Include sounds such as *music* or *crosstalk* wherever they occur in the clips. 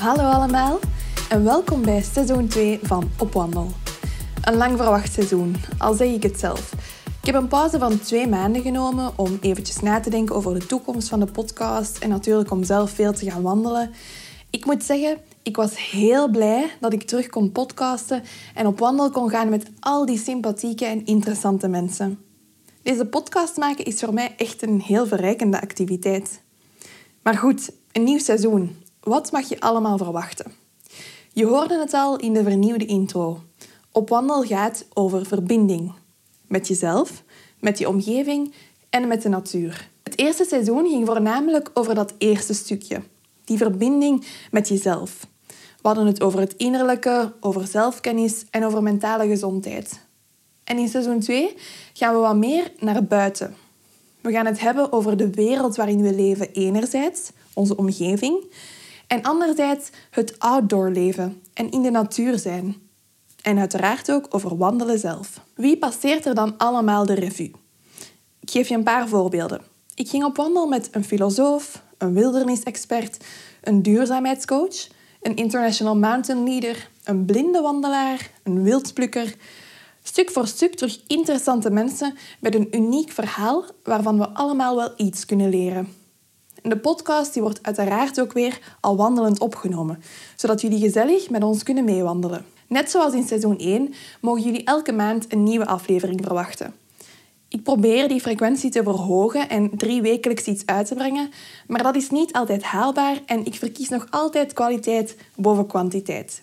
Hallo allemaal en welkom bij seizoen 2 van Op Wandel. Een lang verwacht seizoen, al zeg ik het zelf. Ik heb een pauze van twee maanden genomen om eventjes na te denken over de toekomst van de podcast en natuurlijk om zelf veel te gaan wandelen. Ik moet zeggen, ik was heel blij dat ik terug kon podcasten en op wandel kon gaan met al die sympathieke en interessante mensen. Deze podcast maken is voor mij echt een heel verrijkende activiteit. Maar goed, een nieuw seizoen. Wat mag je allemaal verwachten? Je hoorde het al in de vernieuwde intro. Op wandel gaat over verbinding. Met jezelf, met je omgeving en met de natuur. Het eerste seizoen ging voornamelijk over dat eerste stukje. Die verbinding met jezelf. We hadden het over het innerlijke, over zelfkennis en over mentale gezondheid. En in seizoen 2 gaan we wat meer naar buiten. We gaan het hebben over de wereld waarin we leven enerzijds, onze omgeving, en anderzijds het outdoor leven en in de natuur zijn. En uiteraard ook over wandelen zelf. Wie passeert er dan allemaal de revue? Ik geef je een paar voorbeelden. Ik ging op wandel met een filosoof, een wildernisexpert, een duurzaamheidscoach, een international mountain leader, een blinde wandelaar, een wildplukker. Stuk voor stuk terug interessante mensen met een uniek verhaal waarvan we allemaal wel iets kunnen leren. En de podcast die wordt uiteraard ook weer al wandelend opgenomen, zodat jullie gezellig met ons kunnen meewandelen. Net zoals in seizoen 1 mogen jullie elke maand een nieuwe aflevering verwachten. Ik probeer die frequentie te verhogen en drie wekelijks iets uit te brengen, maar dat is niet altijd haalbaar en ik verkies nog altijd kwaliteit boven kwantiteit.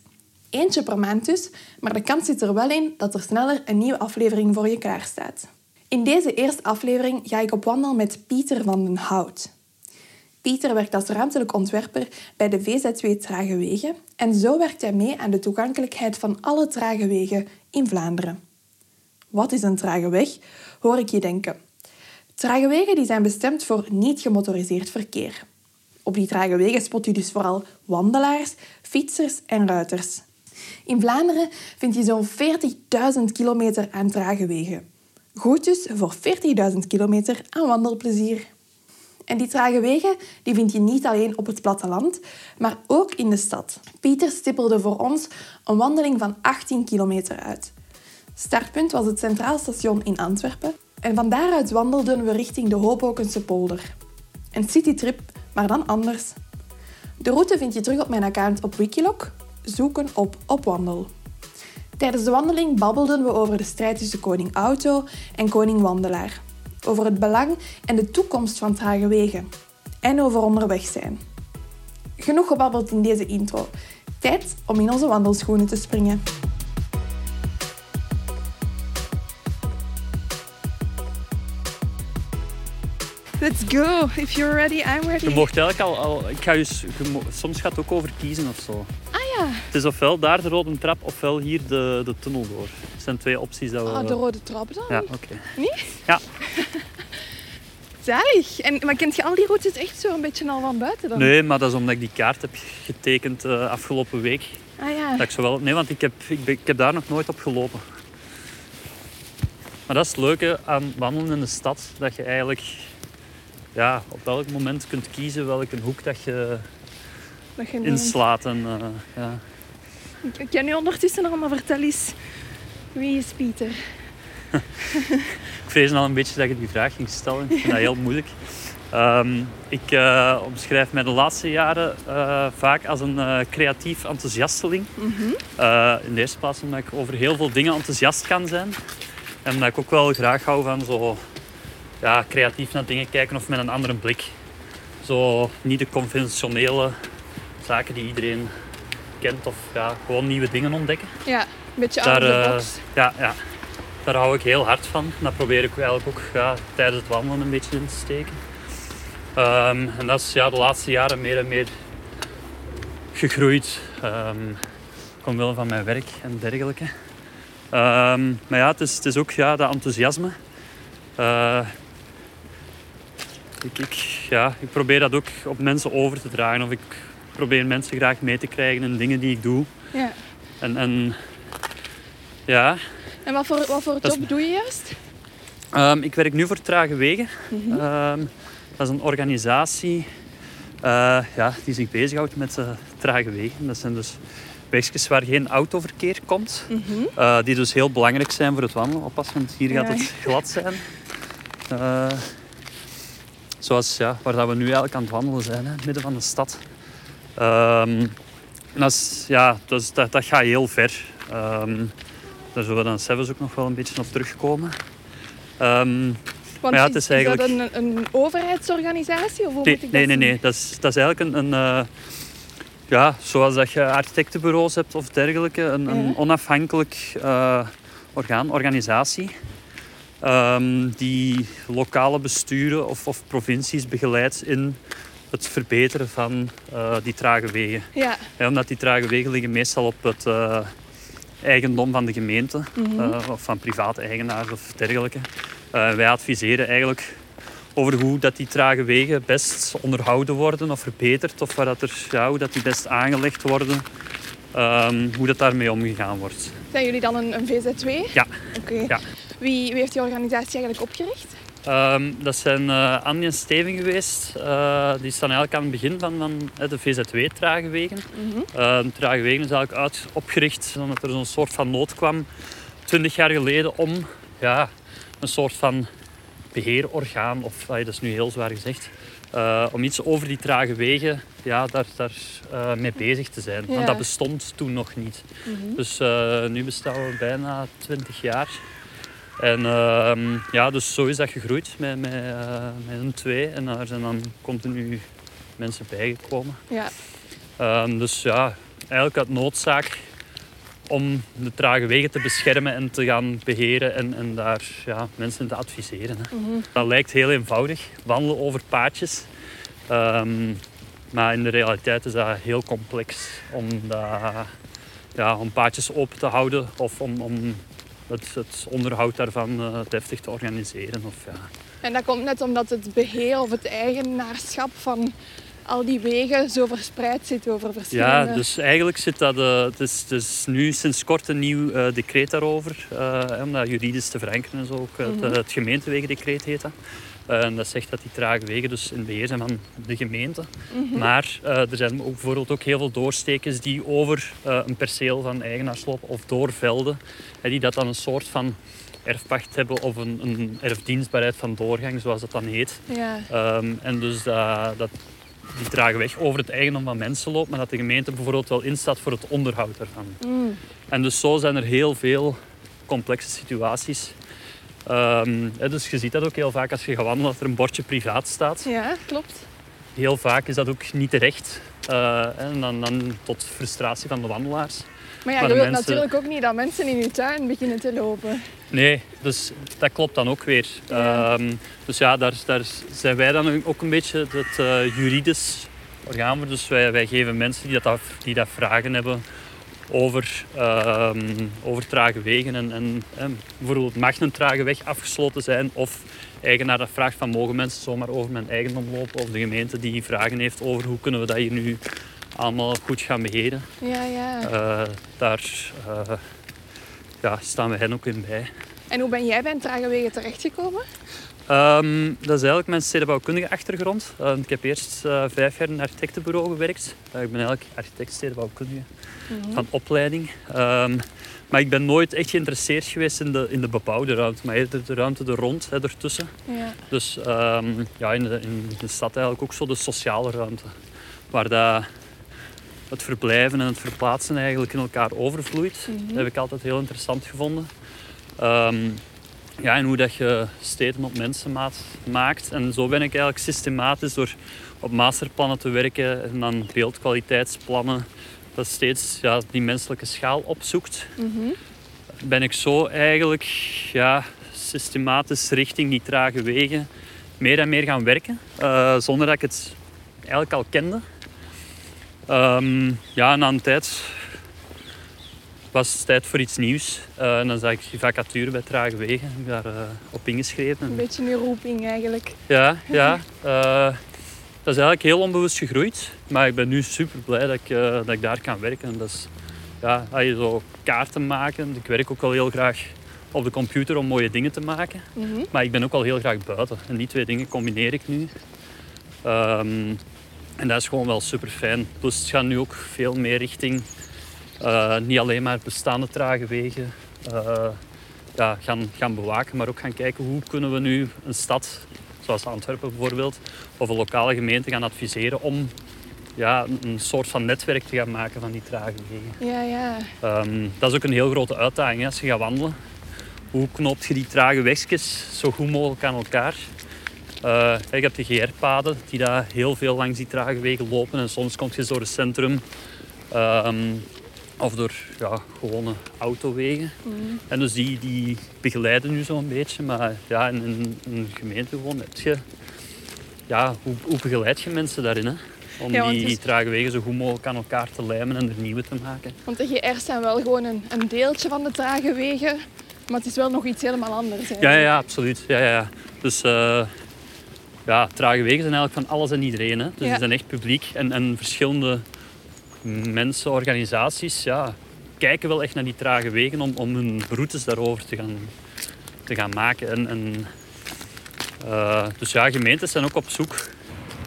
Eentje per maand dus, maar de kans zit er wel in dat er sneller een nieuwe aflevering voor je klaarstaat. In deze eerste aflevering ga ik op wandel met Pieter van den Hout. Pieter werkt als ruimtelijk ontwerper bij de VZW Trage Wegen en zo werkt hij mee aan de toegankelijkheid van alle trage wegen in Vlaanderen. Wat is een trage weg? Hoor ik je denken. Trage wegen die zijn bestemd voor niet gemotoriseerd verkeer. Op die trage wegen spot je dus vooral wandelaars, fietsers en ruiters. In Vlaanderen vind je zo'n 40.000 kilometer aan trage wegen. Goed dus voor 40.000 kilometer aan wandelplezier. En die trage wegen die vind je niet alleen op het platteland, maar ook in de stad. Pieter stippelde voor ons een wandeling van 18 kilometer uit. Startpunt was het Centraal Station in Antwerpen en van daaruit wandelden we richting de Hobokense polder. Een citytrip, maar dan anders. De route vind je terug op mijn account op Wikiloc. Zoeken op Opwandel. Tijdens de wandeling babbelden we over de strijd tussen koning Auto en koning Wandelaar over het belang en de toekomst van trage wegen en over onderweg zijn. Genoeg gebabbeld in deze intro. Tijd om in onze wandelschoenen te springen. Let's go. If you're ready, I'm ready. Je mocht eigenlijk al, al ik ga dus, je soms gaat het ook over kiezen of zo. Ah ja, Het is ofwel daar de rode trap, ofwel hier de, de tunnel door. Dat zijn twee opties dat we... ah, de rode trap dan? Ja, oké. Niet? Ja, *laughs* Zalig. En, maar kent je al die routes echt zo een beetje al van buiten dan? nee, maar dat is omdat ik die kaart heb getekend eh, afgelopen week. Ah ja. Dat ik zo wel... Nee, want ik heb, ik, ben- ik heb daar nog nooit op gelopen. Maar dat is het leuke aan wandelen in de stad. Dat je eigenlijk ja, op welk moment kunt kiezen welke hoek dat je Dat inslaat. En, eh, ja. Ik ken nu ondertussen nog, maar vertel eens. Wie is Pieter? *laughs* Ik vrees al een beetje dat je die vraag ging stellen. Ik vind dat heel moeilijk. Ehm, ik eh, omschrijf mij de laatste jaren eh, vaak als een creatief enthousiasteling. Eh, in de eerste plaats omdat ik over heel veel dingen enthousiast kan zijn. En omdat ik ook wel graag hou van zo ja, creatief naar dingen kijken of met een andere blik. Zo niet de conventionele zaken die iedereen kent of ja, gewoon nieuwe dingen ontdekken. Ja, een beetje Daar, eh, box. ja, ja, daar hou ik heel hard van. Dat probeer ik eigenlijk ook ja, tijdens het wandelen een beetje in te steken. Ehm, en dat is ja, de laatste jaren meer en meer gegroeid. Um, omwille van mijn werk en dergelijke. Ehm, maar ja, het is, het is ook ja, dat enthousiasme. Uh, ik, ik, ja, ik probeer dat ook op mensen over te dragen. Of ik probeer mensen graag mee te krijgen in dingen die ik doe. Ja. En, en ja. En wat voor, wat voor job doe je juist? Um, ik werk nu voor Trage Wegen. Mm -hmm. dat is een organisatie uh, ja, die zich bezighoudt met uh, trage wegen. Dat zijn dus wegjes waar geen autoverkeer komt. Mm -hmm. die dus heel belangrijk zijn voor het wandelen. Oppassen, want hier gaat het glad zijn. Zoals ja, waar dat we nu eigenlijk aan het wandelen zijn, hè, midden van de stad. Um, dat, is, ja, dat, is, dat, dat, gaat heel ver. Um, daar zullen we dan zelfs ook nog wel een beetje op terugkomen. Um, Want ja, het is, is eigenlijk... dat een, een overheidsorganisatie? Of hoe nee, moet ik nee, dat nee, nee. Dat is, dat is eigenlijk een, een uh, ja, zoals dat je architectenbureaus hebt of dergelijke, een, een onafhankelijk uh, orgaan, organisatie. Um, die lokale besturen of, of provincies begeleidt in het verbeteren van uh, die trage wegen. Ja. ja. omdat die trage wegen liggen meestal op het uh, eigendom van de gemeente mm -hmm. uh, of van private eigenaars of dergelijke. wij adviseren eigenlijk over hoe dat die trage wegen best onderhouden worden of verbeterd of waar dat er, ja, hoe dat die best aangelegd worden. Um, hoe dat daarmee omgegaan wordt. Zijn jullie dan een, een VZW? Ja. Oké. Ja. Wie, wie heeft die organisatie eigenlijk opgericht? Um, dat zijn uh, Annie en Steven geweest. Uh, die staan eigenlijk aan het begin van, van de VZW-tragewegen. Mm -hmm. de tragewegen is eigenlijk uit, opgericht omdat er zo'n soort van nood kwam, 20 jaar geleden, om ja, een soort van beheerorgaan, of dat is nu heel zwaar gezegd, om iets over die trage wegen ja, daar, daar mee bezig te zijn. Ja. Want dat bestond toen nog niet. Mm -hmm. Dus nu bestaan we bijna 20 jaar. En uh, ja, dus zo is dat gegroeid met, met, uh, met een twee. En daar zijn dan continu mensen bijgekomen. Ja. Uh, dus ja, eigenlijk uit noodzaak om de trage wegen te beschermen en te gaan beheren en, en daar ja, mensen te adviseren. Hè. Mm -hmm. Dat lijkt heel eenvoudig, wandelen over paadjes. Um, maar in de realiteit is dat heel complex om, dat, ja, om paadjes open te houden of om, om het, het onderhoud daarvan uh, deftig te organiseren. Of, ja. En dat komt net omdat het beheer of het eigenaarschap van al die wegen zo verspreid zit over verschillende... Ja, dus eigenlijk zit dat... Uh, het, is, het is nu sinds kort een nieuw uh, decreet daarover. om dat juridisch te verankeren en zo. Ook, mm -hmm. het, het gemeentewegendecreet heet dat. En dat zegt dat die trage wegen dus in beheer zijn van de gemeente. Mm -hmm. Maar uh, er zijn ook bijvoorbeeld ook heel veel doorstekens die over uh, een perceel van eigenaars lopen of door velden. die dat dan een soort van erfpacht hebben of een, een erfdienstbaarheid van doorgang, zoals dat dan heet. Ja. Um, en dus dat, dat die trage weg over het eigendom van mensen loopt, maar dat de gemeente bijvoorbeeld wel instaat voor het onderhoud daarvan. Mm. En dus zo zijn er heel veel complexe situaties Um, dus je ziet dat ook heel vaak als je gaat wandelen, dat er een bordje privaat staat. Ja, klopt. Heel vaak is dat ook niet terecht. Uh, en dan, dan, tot frustratie van de wandelaars. Maar ja, je wilt mensen... natuurlijk ook niet dat mensen in je tuin beginnen te lopen. Nee, dus dat klopt dan ook weer. Ja. Um, dus ja, daar, daar, zijn wij dan ook een beetje het uh, juridisch orgaan voor. Dus wij, wij geven mensen die dat, die dat vragen hebben over, uh, over trage wegen. En, en, bijvoorbeeld mag een trage weg afgesloten zijn of eigenaar dat vraagt van mogen mensen zomaar over mijn eigendom lopen of de gemeente die vragen heeft over hoe kunnen we dat hier nu allemaal goed gaan beheren. Ja, ja. Uh, daar uh, ja, staan we hen ook in bij. En hoe ben jij bij een trage wegen terechtgekomen? Um, dat is eigenlijk mijn stedenbouwkundige achtergrond. Uh, ik heb eerst uh, vijf jaar in een architectenbureau gewerkt. Uh, ik ben eigenlijk architect stedenbouwkundige mm -hmm. van opleiding. Um, maar ik ben nooit echt geïnteresseerd geweest in de, in de bebouwde ruimte, maar eerder de ruimte er rond, hè, ertussen. Ja. Dus um, ja, in, de, in de stad eigenlijk ook zo de sociale ruimte. Waar dat het verblijven en het verplaatsen eigenlijk in elkaar overvloeit. Mm -hmm. Dat heb ik altijd heel interessant gevonden. Ja, en hoe dat je steden op mensenmaat maakt. En zo ben ik eigenlijk systematisch door op masterplannen te werken en dan beeldkwaliteitsplannen, dat steeds ja, die menselijke schaal opzoekt. Mm -hmm. Ben ik zo eigenlijk ja, systematisch richting die trage wegen meer en meer gaan werken. eh, zonder dat ik het eigenlijk al kende. Ehm, ja, na een tijd was het tijd voor iets nieuws. Eh, en dan zag ik vacature bij Trage Wegen. Ik heb daar eh, op ingeschreven. Een beetje een roeping eigenlijk. Ja, *laughs* ja. eh, dat is eigenlijk heel onbewust gegroeid. Maar ik ben nu super blij dat ik, dat ik daar kan werken. Dat is, ja, als je zo kaarten maken. Ik werk ook wel heel graag op de computer om mooie dingen te maken. Mhm. Maar ik ben ook wel heel graag buiten. En die twee dingen combineer ik nu. Ehm, en dat is gewoon wel super fijn. Plus het gaat nu ook veel meer richting eh, niet alleen maar bestaande trage wegen eh, ja, gaan, gaan bewaken, maar ook gaan kijken hoe kunnen we nu een stad, zoals Antwerpen bijvoorbeeld, of een lokale gemeente gaan adviseren om ja, een- soort van netwerk te gaan maken van die trage wegen. Ja, ja. Ehm, dat is ook een heel grote uitdaging hè, als je gaat wandelen. Hoe knoopt je die trage wegjes zo goed mogelijk aan elkaar? Eh, je hebt de GR-paden die daar heel veel langs die trage wegen lopen. En soms kom je door het centrum ehm, of door ja, gewone autowegen. Mhm. En dus die, die begeleiden nu zo'n beetje. Maar ja, in, in een gemeente gewoon heb je... Ja, hoe, hoe begeleid je mensen daarin? Hè? Om Ja, die is- trage wegen zo goed mogelijk aan elkaar te lijmen en er nieuwe te maken. Want de GR's zijn wel gewoon een, een deeltje van de trage wegen. Maar het is wel nog iets helemaal anders. Ja, ja, absoluut. Ja, ja, ja. Dus eh, ja, trage wegen zijn eigenlijk van alles en iedereen. Hè. Dus Ja. die zijn echt publiek. En, en verschillende mensen, organisaties, ja, kijken wel echt naar die trage wegen om, om hun routes daarover te gaan, te gaan maken. En, eh, dus ja, gemeentes zijn ook op zoek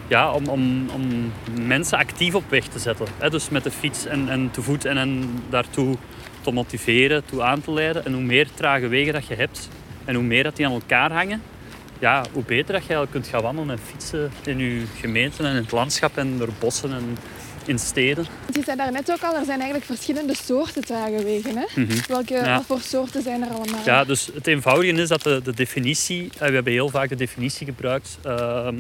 ja, om, om, om mensen actief op weg te zetten. Hè. Dus met de fiets en, en te voet en, en daartoe te motiveren, toe aan te leiden. En hoe meer trage wegen dat je hebt en hoe meer dat die aan elkaar hangen, ja, hoe beter dat je kunt gaan wandelen en fietsen in je gemeente en in het landschap en door bossen en in steden. Je zei daar net ook al, er zijn eigenlijk verschillende soorten trage wegen. Hè? Mhm. Welke Ja. wat voor soorten zijn er allemaal? Ja, dus het eenvoudige is dat de, de definitie, eh, we hebben heel vaak de definitie gebruikt, ehm,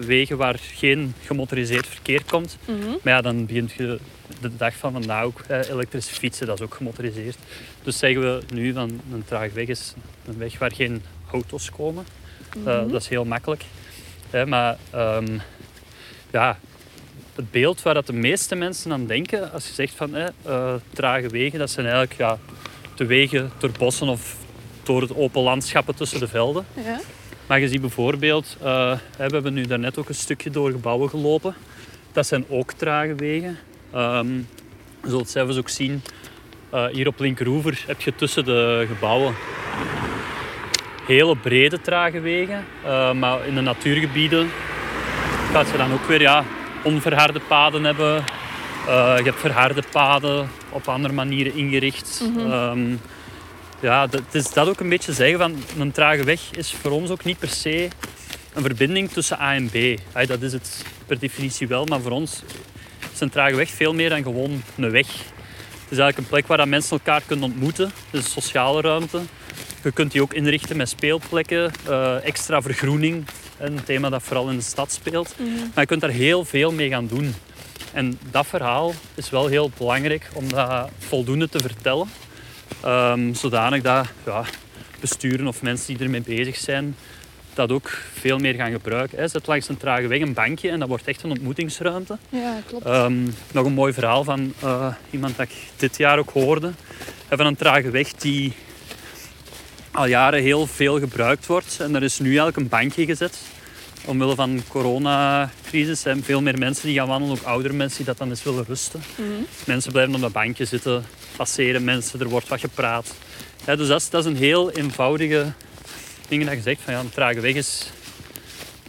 wegen waar geen gemotoriseerd verkeer komt. Mhm. Maar ja, dan begint je de dag van vandaag ook eh, elektrische fietsen, dat is ook gemotoriseerd. Dus zeggen we nu van een traag weg is een weg waar geen auto's komen. Eh, Mhm. dat is heel makkelijk. Hè, maar ehm, ja, het beeld waar dat de meeste mensen aan denken als je zegt van eh, trage wegen, dat zijn eigenlijk ja, de wegen door bossen of door het open landschappen tussen de velden. Ja. Maar je ziet bijvoorbeeld, eh, hè, we hebben nu daarnet ook een stukje door gebouwen gelopen. Dat zijn ook trage wegen. Ehm, je zult zelfs ook zien, eh, hier op Linkeroever heb je tussen de gebouwen hele brede trage wegen. Maar in de natuurgebieden gaat je dan ook weer ja, onverharde paden hebben. Eh, je hebt verharde paden op andere manieren ingericht. Mhm. Ehm, ja, dat, het is dat ook een beetje zeggen van een trage weg is voor ons ook niet per se een verbinding tussen A en B. Dat is het per definitie wel, maar voor ons is een trage weg veel meer dan gewoon een weg. Het is eigenlijk een plek waar mensen elkaar kunnen ontmoeten. Het is een sociale ruimte. Je kunt die ook inrichten met speelplekken, eh, extra vergroening. Een thema dat vooral in de stad speelt. Mhm. Maar je kunt daar heel veel mee gaan doen. En dat verhaal is wel heel belangrijk om dat voldoende te vertellen. Ehm, zodanig dat ja, besturen of mensen die ermee bezig zijn, dat ook veel meer gaan gebruiken. Hè. Zet langs een trage weg een bankje en dat wordt echt een ontmoetingsruimte. ja, klopt. Ehm, nog een mooi verhaal van eh, iemand dat ik dit jaar ook hoorde. Van een trage weg die al jaren heel veel gebruikt wordt. En er is nu eigenlijk een bankje gezet. Omwille van de coronacrisis zijn veel meer mensen die gaan wandelen, ook oudere mensen die dat dan eens willen rusten. Mhm. Mensen blijven op dat bankje zitten, passeren mensen, er wordt wat gepraat. Ja, dus dat is, dat is een heel eenvoudige ding dat je zegt van ja, een trage weg is,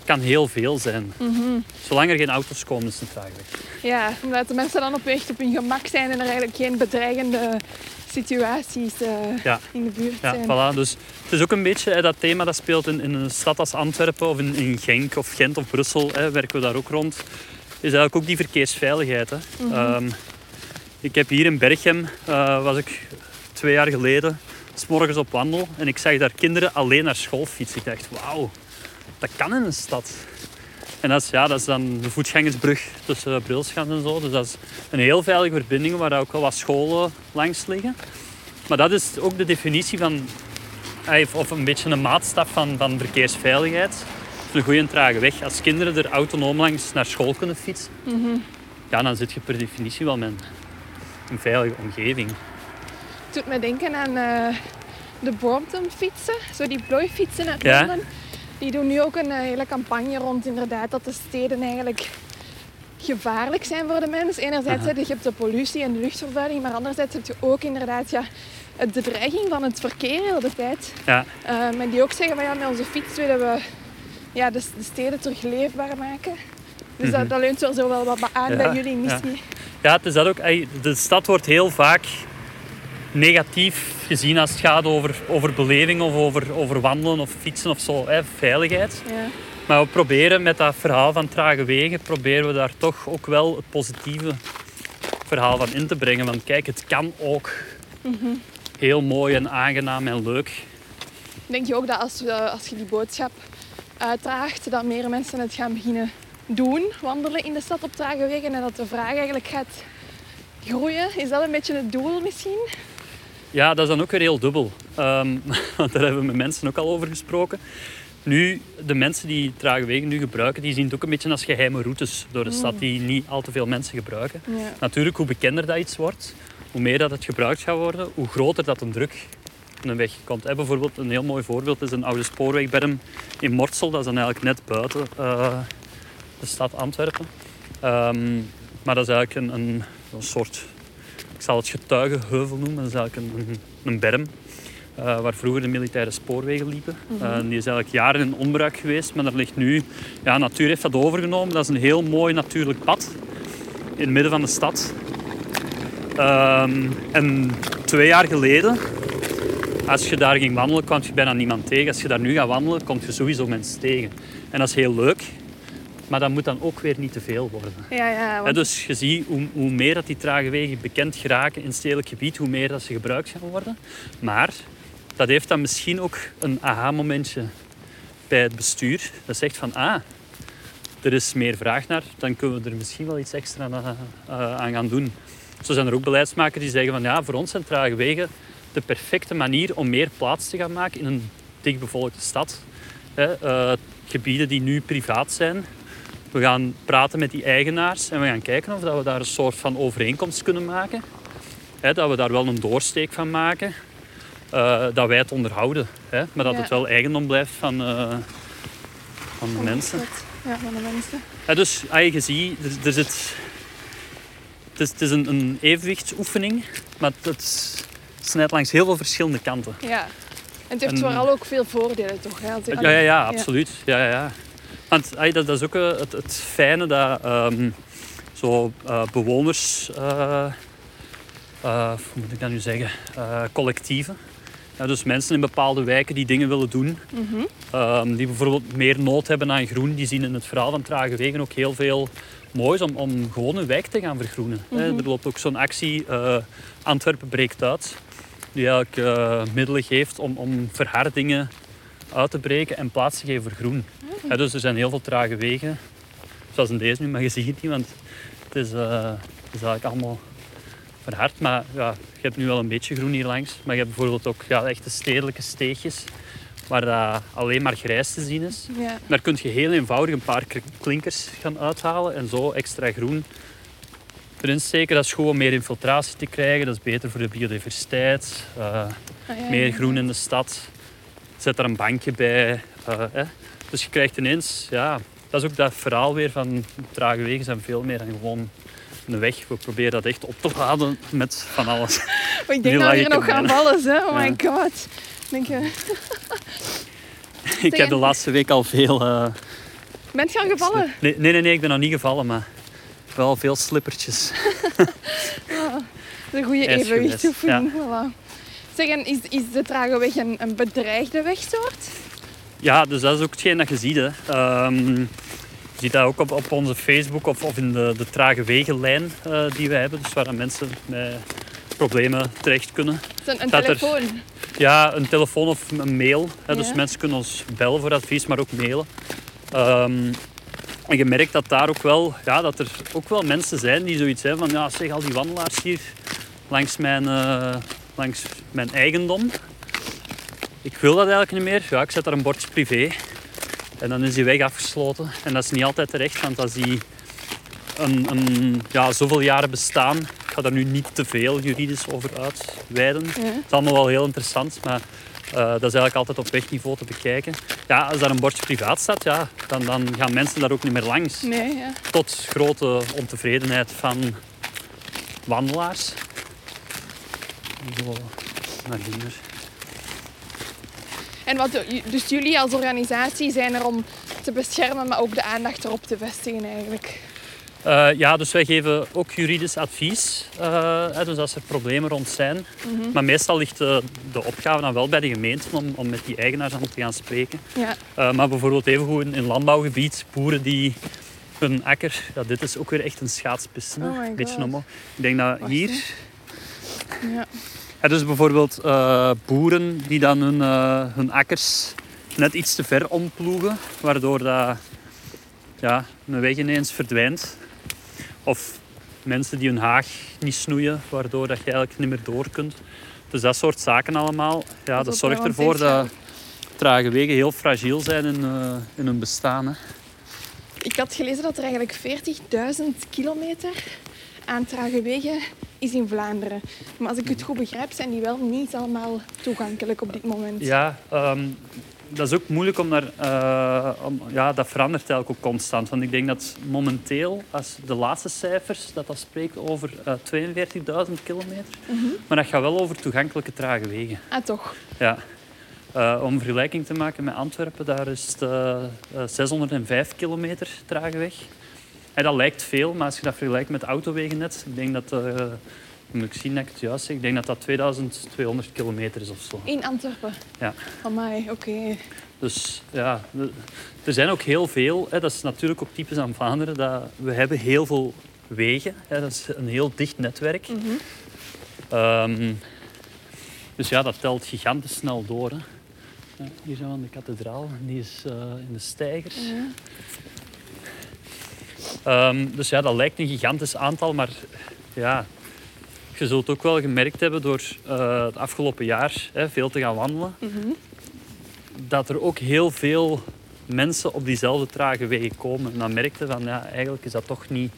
kan heel veel zijn. Mhm. Zolang er geen auto's komen, is het weg. Ja, omdat de mensen dan op echt op hun gemak zijn en er eigenlijk geen bedreigende situaties eh, Ja. in de buurt Ja, zijn. voilà. Dus het is ook een beetje hè, dat thema dat speelt in, in een stad als Antwerpen of in, in Genk of Gent of Brussel, hè, werken we daar ook rond. Is eigenlijk ook die verkeersveiligheid. Hè. Mhm. Ehm, ik heb hier in Berchem, eh, was ik twee jaar geleden, s morgens op wandel en ik zag daar kinderen alleen naar school fietsen. Ik dacht, wauw, dat kan in een stad. En dat is, ja, dat is dan de voetgangersbrug tussen Brilschans en zo. Dus dat is een heel veilige verbinding waar ook wel wat scholen langs liggen. Maar dat is ook de definitie van, eh, of een beetje een maatstaf van, van verkeersveiligheid. een goede trage weg. Als kinderen er autonoom langs naar school kunnen fietsen, ja, dan zit je per definitie wel met een, een veilige omgeving. Het doet me denken aan eh, de Brompton fietsen, zo die plooifietsen uit Ja. Londen. Die doen nu ook een eh, hele campagne rond inderdaad dat de steden eigenlijk gevaarlijk zijn voor de mens. Enerzijds heb je de pollutie en de luchtvervuiling, maar anderzijds heb je ook inderdaad ja, de dreiging van het verkeer heel de tijd. Ja, Eh, maar die ook zeggen van ja, met onze fiets willen we ja, de, de steden terug leefbaar maken. Dus dat, dat leunt er zo wel wat aan Mhm. Ja, bij jullie missie. ja het is dat ook. De stad wordt heel vaak negatief gezien als het gaat over, over beleving of over, over wandelen of fietsen of zo, hè, veiligheid. Ja. Maar we proberen met dat verhaal van trage wegen, proberen we daar toch ook wel het positieve verhaal van in te brengen. Want kijk, het kan ook heel mooi en aangenaam en leuk. Denk je ook dat als, we, als je die boodschap uitdraagt, dat meer mensen het gaan beginnen doen, wandelen in de stad op trage wegen en dat de vraag eigenlijk gaat groeien? Is dat een beetje het doel misschien? Ja, dat is dan ook weer heel dubbel. Ehm, *laughs* want daar hebben we met mensen ook al over gesproken. Nu, de mensen die trage wegen nu gebruiken, die zien het ook een beetje als geheime routes door de stad die niet al te veel mensen gebruiken. Ja. Natuurlijk, hoe bekender dat iets wordt, hoe meer dat het gebruikt gaat worden, hoe groter dat een druk op een weg komt. Bijvoorbeeld, een heel mooi voorbeeld is een oude spoorwegberm in Mortsel. Dat is dan eigenlijk net buiten eh, de stad Antwerpen. Ehm, maar dat is eigenlijk een, een, een soort, ik zal het getuigenheuvel noemen. Dat is eigenlijk een, een, berm. eh, waar vroeger de militaire spoorwegen liepen. Eh, die is eigenlijk jaren in onbruik geweest, maar daar ligt nu... Ja, natuur heeft dat overgenomen. Dat is een heel mooi natuurlijk pad in het midden van de stad. Ehm, en twee jaar geleden, als je daar ging wandelen, kwam je bijna niemand tegen. Als je daar nu gaat wandelen, kom je sowieso mensen tegen. En dat is heel leuk, maar dat moet dan ook weer niet te veel worden. Ja, ja, want dus je ziet, hoe, hoe meer dat die trage wegen bekend geraken in stedelijk gebied, hoe meer dat ze gebruikt gaan worden. Maar dat heeft dan misschien ook een aha-momentje bij het bestuur. Dat zegt van, ah, er is meer vraag naar, dan kunnen we er misschien wel iets extra aan, eh, aan gaan doen. Zo zijn er ook beleidsmakers die zeggen van, ja, voor ons zijn trage wegen de perfecte manier om meer plaats te gaan maken in een dichtbevolkte stad. Eh, gebieden die nu privaat zijn, we gaan praten met die eigenaars en we gaan kijken of dat we daar een soort van overeenkomst kunnen maken. Hè, dat we daar wel een doorsteek van maken. Eh, dat wij het onderhouden. Hè, maar dat Ja. het wel eigendom blijft van, eh, van de mensen. Ja, van de mensen. Ja, dus ah, je ziet, er, er zit... Het is, het is een, een evenwichtsoefening, maar het snijdt langs heel veel verschillende kanten. Ja. En het heeft En- vooral ook veel voordelen, toch? Hè? Ja, ja, ja, absoluut. Ja, ja, ja. Want dat, dat is ook eh, het, het fijne dat ehm, zo eh, bewoners, eh, hoe moet ik dat nu zeggen, collectieven. Ja, dus mensen in bepaalde wijken die dingen willen doen, Mhm. ehm, die bijvoorbeeld meer nood hebben aan groen, die zien in het verhaal van Trage Wegen ook heel veel moois om, om gewoon een wijk te gaan vergroenen. hè. Mhm. Er loopt ook zo'n actie, Antwerpen breekt uit, die eigenlijk middelen geeft om, om verhardingen uit te breken en plaats te geven voor groen. Ja, dus er zijn heel veel trage wegen, zoals in deze nu, maar je ziet het niet, want het is, eh, het is eigenlijk allemaal verhard. Maar ja, je hebt nu wel een beetje groen hier langs, maar je hebt bijvoorbeeld ook ja, echte stedelijke steegjes waar dat alleen maar grijs te zien is. Ja. Daar kun je heel eenvoudig een paar klinkers gaan uithalen en zo extra groen erin steken. Dat is gewoon meer infiltratie te krijgen. Dat is beter voor de biodiversiteit. Eh, Ah, ja, meer groen in de stad. Zet daar een bankje bij. eh, hè. Dus je krijgt ineens, ja, dat is ook dat verhaal weer van trage wegen zijn veel meer dan gewoon een weg. We proberen dat echt op te laden met van alles. Maar ik denk dat we hier nog gaan vallen, hè? Oh Ja. my god. Denk je, *laughs* ik heb de laatste week al veel... eh, bent je al gevallen? Nee, nee, nee, ik ben nog niet gevallen, maar wel veel slippertjes. *laughs* Is een goede. Voilà. Zeg, en is, is de trage weg een, een bedreigde wegsoort? Ja, dus dat is ook hetgeen dat je ziet. Hè. Ehm, je ziet dat ook op, op onze Facebook of, of in de, de trage wegenlijn eh, die we hebben. Dus waar mensen met problemen terecht kunnen. Een, er- telefoon. Ja, een telefoon of een mail. Hè. Dus mensen kunnen ons bellen voor advies, maar ook mailen. Ehm, en je merkt dat daar ook wel, ja, dat er ook wel mensen zijn die zoiets hebben van, ja, zeg, al die wandelaars hier langs mijn, eh, langs mijn eigendom. Ik wil dat eigenlijk niet meer. Ja, ik zet daar een bordje privé. En dan is die weg afgesloten. En dat is niet altijd terecht, want als die een, een, ja, zoveel jaren bestaan, ik ga daar nu niet te veel juridisch over uitweiden. Ja. Het is allemaal wel heel interessant, maar eh, dat is eigenlijk altijd op wegniveau te bekijken. Ja, als daar een bordje privaat staat, ja, dan, dan gaan mensen daar ook niet meer langs. Nee, ja. Tot grote ontevredenheid van wandelaars. Zo, naar hier. En wat, dus jullie als organisatie zijn er om te beschermen, maar ook de aandacht erop te vestigen eigenlijk. Eh, ja, dus wij geven ook juridisch advies. eh, hè, dus als er problemen rond zijn. Maar meestal ligt de, de opgave dan wel bij de gemeente om, om met die eigenaars aan te gaan spreken. Ja, Eh, maar bijvoorbeeld evengoed in, in landbouwgebied, boeren die hun akker... Ja, dit is ook weer echt een schaatspiste. Oh Een beetje omhoog. Ik denk dat Wacht, hier... ja. Dus bijvoorbeeld eh, boeren die dan hun, eh, hun akkers net iets te ver omploegen, waardoor dat, ja, een weg ineens verdwijnt. Of mensen die hun haag niet snoeien, waardoor dat je eigenlijk niet meer door kunt. Dus dat soort zaken allemaal. Ja, Dat zorgt ervoor dat trage wegen heel fragiel zijn in, eh, in hun bestaan. Hè. Ik had gelezen dat er eigenlijk 40.000 kilometer aan trage wegen is in Vlaanderen. Maar als ik het goed begrijp, zijn die wel niet allemaal toegankelijk op dit moment. Ja, ehm, dat is ook moeilijk om daar... eh, om, ja, dat verandert eigenlijk ook constant. Want ik denk dat momenteel, als de laatste cijfers, dat dat spreekt over eh 42.000 kilometer. Maar dat gaat wel over toegankelijke trage wegen. Ah, toch? Ja. Eh, om vergelijking te maken met Antwerpen, daar is het eh, eh, 605 kilometer trage weg. En dat lijkt veel, maar als je dat vergelijkt met autowegennet, ik denk dat... eh, moet ik zien dat ik het juist zeg. Ik denk dat dat 2200 kilometer is of zo. In Antwerpen? Ja. Amai, oké. Dus ja, er zijn ook heel veel. Hè, dat is natuurlijk ook typisch aan Vlaanderen. Dat we hebben heel veel wegen. Hè, dat is een heel dicht netwerk. Mhm. Ehm, dus ja, dat telt gigantisch snel door. Hè. Ja, hier zijn we aan de kathedraal. Die is eh, in de steigers. Ja. Ehm, dus ja, dat lijkt een gigantisch aantal. Maar ja, je zult ook wel gemerkt hebben door eh, het afgelopen jaar hè, veel te gaan wandelen Mhm. dat er ook heel veel mensen op diezelfde trage wegen komen. En dan merkte van, ja, eigenlijk is dat toch niet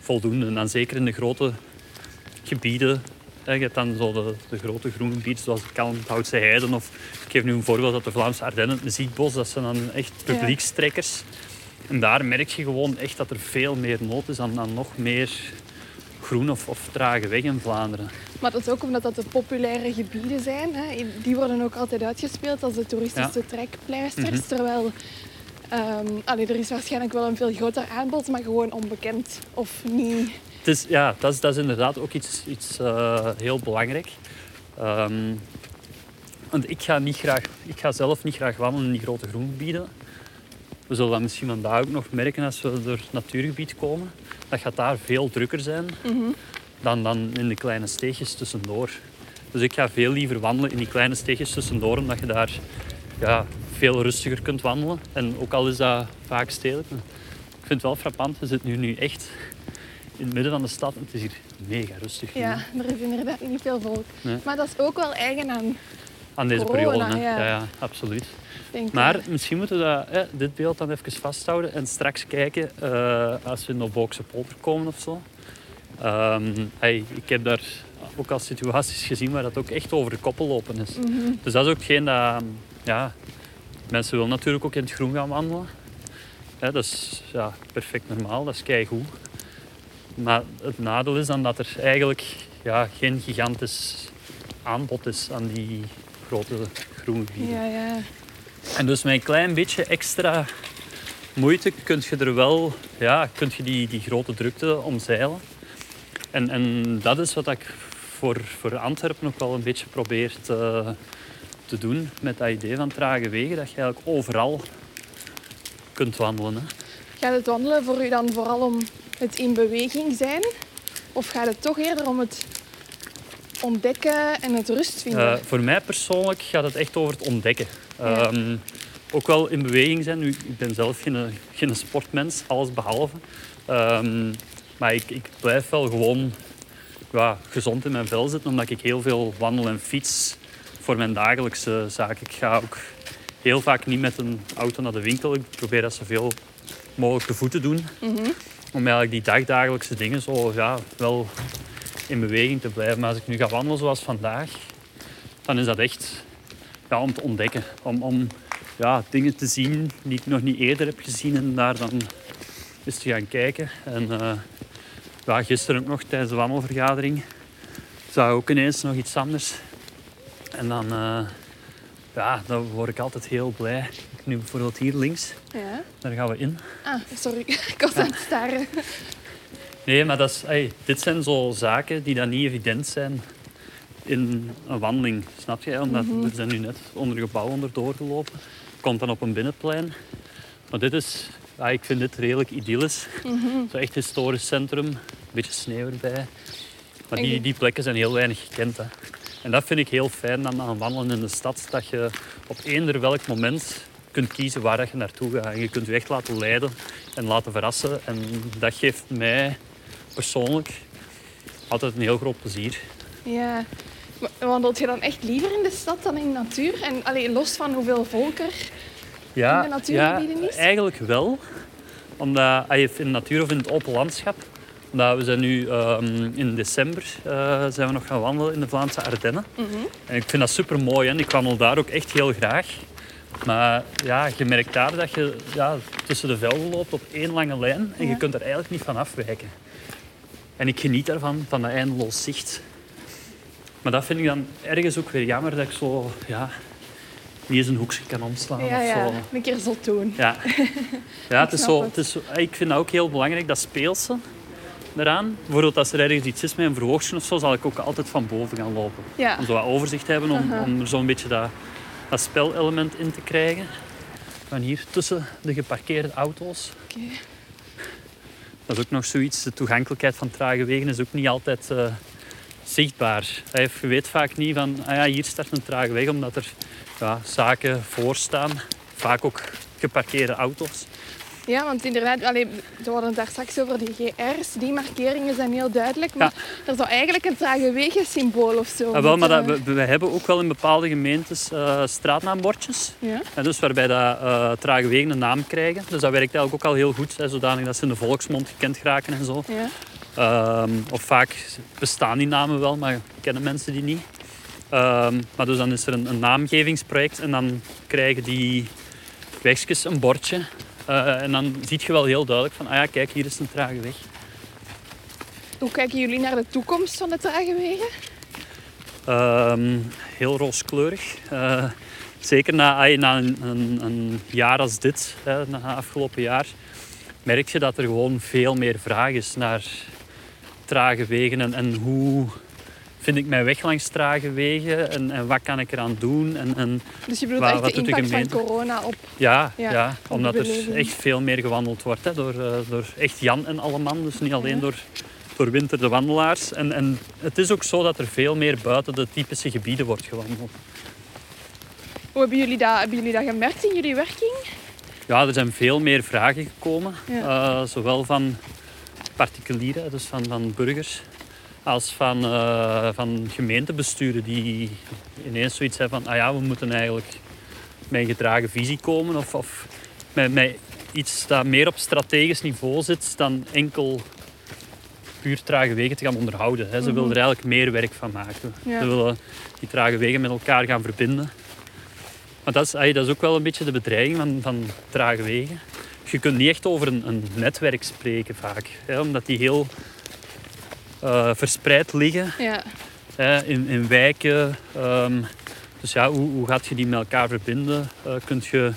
voldoende. En dan zeker in de grote gebieden. hè, Je hebt dan zo de, de grote groene gebieden zoals de Kalmthoutse Heiden. Of ik geef nu een voorbeeld uit de Vlaamse Ardennen, het Muziekbos. Dat zijn dan echt Ja. En daar merk je gewoon echt dat er veel meer nood is aan, aan nog meer groen of, of trage weg in Vlaanderen. Maar dat is ook omdat dat de populaire gebieden zijn. Hè. Die worden ook altijd uitgespeeld als de toeristische trekpleisters. Mhm. Terwijl ehm, allee, er is waarschijnlijk wel een veel groter aanbod, maar gewoon onbekend of niet. Het is, ja, dat is, dat is inderdaad ook iets, iets eh, heel belangrijk. Ehm, want ik ga, niet graag, ik ga zelf niet graag wandelen in die grote groengebieden. We zullen dat misschien vandaag ook nog merken als we door het natuurgebied komen. Dat gaat daar veel drukker zijn dan, dan in de kleine steegjes tussendoor. Dus ik ga veel liever wandelen in die kleine steegjes tussendoor, omdat je daar ja, veel rustiger kunt wandelen. En ook al is dat vaak stedelijk. Ik vind het wel frappant, we zitten nu, nu echt in het midden van de stad en het is hier mega rustig. Ja, er is inderdaad niet veel volk. Nee. Maar dat is ook wel eigen aan, Aan deze Corona, periode. hè. ja. Ja, absoluut. denk ik. Maar misschien moeten we dat, hè, dit beeld dan even vasthouden en straks kijken eh, als we in de Bookse polder komen of zo. Ehm, hey, ik heb daar ook al situaties gezien waar dat ook echt over de koppen lopen is. Mhm. Dus dat is ook geen dat... Ja, mensen willen natuurlijk ook in het groen gaan wandelen. Dat is ja, perfect normaal, dat is keigoed. Maar het nadeel is dan dat er eigenlijk ja, geen gigantisch aanbod is aan die grote groene gebieden. Ja, ja. En dus met een klein beetje extra moeite kun je er wel, ja, kun je die, die grote drukte omzeilen. En, en dat is wat ik voor, voor Antwerpen ook wel een beetje probeer te, te doen met dat idee van trage wegen. Dat je eigenlijk overal kunt wandelen. Hè. Gaat het wandelen voor u dan vooral om het in beweging zijn? Of gaat het toch eerder om het ontdekken en het rust vinden? Eh, voor mij persoonlijk gaat het echt over het ontdekken. Ja. Ehm, ook wel in beweging zijn. Nu, ik ben zelf geen, geen sportmens, alles behalve. Ehm, maar ik, ik blijf wel gewoon ja, gezond in mijn vel zitten, omdat ik heel veel wandel en fiets voor mijn dagelijkse zaken. Ik ga ook heel vaak niet met een auto naar de winkel. Ik probeer dat zoveel mogelijk te voet te doen. Om eigenlijk die dagdagelijkse dingen zo ja, wel in beweging te blijven. Maar als ik nu ga wandelen zoals vandaag, dan is dat echt ja, om te ontdekken. Om, om ja, dingen te zien die ik nog niet eerder heb gezien en daar dan eens te gaan kijken. En eh, ja, gisteren ook nog tijdens de wandelvergadering zag ik ook ineens nog iets anders. En dan, eh, ja, dan word ik altijd heel blij. Nu bijvoorbeeld hier links, Ja. daar gaan we in. Ah, sorry. *laughs* Ik was aan het staren. Nee, maar dat is, ey, dit zijn zo zaken die dan niet evident zijn in een wandeling. Snap je? Omdat we zijn nu net onder een gebouw onder doorgelopen. Komt dan op een binnenplein. Maar dit is, ja, ik vind dit redelijk idyllisch. Zo echt historisch centrum, een beetje sneeuw erbij. Maar die, die plekken zijn heel weinig gekend. Hè. En dat vind ik heel fijn aan, aan wandelen in de stad. Dat je op eender welk moment kunt kiezen waar je naartoe gaat. En je kunt je echt laten leiden en laten verrassen. En dat geeft mij persoonlijk altijd een heel groot plezier. Ja. Wandelt je dan echt liever in de stad dan in de natuur? En allee, los van hoeveel volk er... Ja, In de natuurgebieden ja, is? eigenlijk wel. Omdat als je in de natuur of in het open landschap. Omdat we zijn nu ehm, in december eh, zijn we nog gaan wandelen in de Vlaamse Ardennen. En ik vind dat super mooi en ik wandel daar ook echt heel graag. Maar ja, je merkt daar dat je ja, tussen de velden loopt op één lange lijn en Ja. je kunt er eigenlijk niet van afwijken. En ik geniet daarvan, van dat eindeloos zicht. Maar dat vind ik dan ergens ook weer jammer dat ik zo ja, niet eens een hoekje kan omslaan Ja, of ja. zo. Een keer zot doen. Ja, ja *laughs* het is zo, het. is zo, ik vind dat ook heel belangrijk, dat speelse eraan. Bijvoorbeeld als er ergens iets is met een verhoogstje of zo, zal ik ook altijd van boven gaan lopen. Ja. Om zo wat overzicht te hebben, om, Aha. om er zo'n beetje dat, dat spelelement in te krijgen. Van hier tussen de geparkeerde auto's. Oké. Dat is ook nog zoiets, de toegankelijkheid van trage wegen is ook niet altijd eh, zichtbaar. Je weet vaak niet van, ah ja, hier start een trage weg, omdat er ja, zaken voor staan. Vaak ook geparkeerde auto's. Ja, want inderdaad, allee, we hadden het daar straks over die GR's. Die markeringen zijn heel duidelijk. Maar er zou eigenlijk een trage wegensymbool of zo Ah, wel, maar dat, we, we hebben ook wel in bepaalde gemeentes eh, straatnaambordjes. Ja. En dus waarbij dat, eh, trage wegen een naam krijgen. Dus dat werkt eigenlijk ook al heel goed, hè, zodanig dat ze in de volksmond gekend geraken en zo. Ja. Ehm, of vaak bestaan die namen wel, maar kennen mensen die niet. Ehm, maar dus dan is er een, een naamgevingsproject en dan krijgen die wegjes een bordje. Eh, en dan zie je wel heel duidelijk van, ah ja, kijk, hier is een trage weg. Hoe kijken jullie naar de toekomst van de trage wegen? Ehm, heel rooskleurig. Eh, zeker na, na een, een, een jaar als dit, hè, na het afgelopen jaar, merk je dat er gewoon veel meer vraag is naar trage wegen en, en hoe vind ik mijn weg langs trage wegen en, en wat kan ik eraan doen. En, en Dus je bedoelt Waar- echt wat de impact van corona op... ja, Ja, omdat er echt veel meer gewandeld wordt hè, door, eh, door echt Jan en alle man. Dus niet alleen Ja. door, door winter de wandelaars. En, en het is ook zo dat er veel meer buiten de typische gebieden wordt gewandeld. Hoe hebben jullie dat, hebben jullie dat gemerkt in jullie werking? Ja, er zijn veel meer vragen gekomen. Ja. Eh, zowel van particulieren, dus van, van burgers, als van, eh, van gemeentebesturen die ineens zoiets hebben van, ah ja, we moeten eigenlijk met een gedragen visie komen of, of met, met iets dat meer op strategisch niveau zit dan enkel puur trage wegen te gaan onderhouden. Hè. Ze willen er eigenlijk meer werk van maken. Ja. Ze willen die trage wegen met elkaar gaan verbinden. Maar dat is, dat is ook wel een beetje de bedreiging van, van trage wegen. Je kunt niet echt over een, een netwerk spreken vaak. Hè, omdat die heel eh, verspreid liggen Ja. hè, in, in wijken. Ehm, dus ja, hoe, hoe gaat je die met elkaar verbinden? Eh kunt je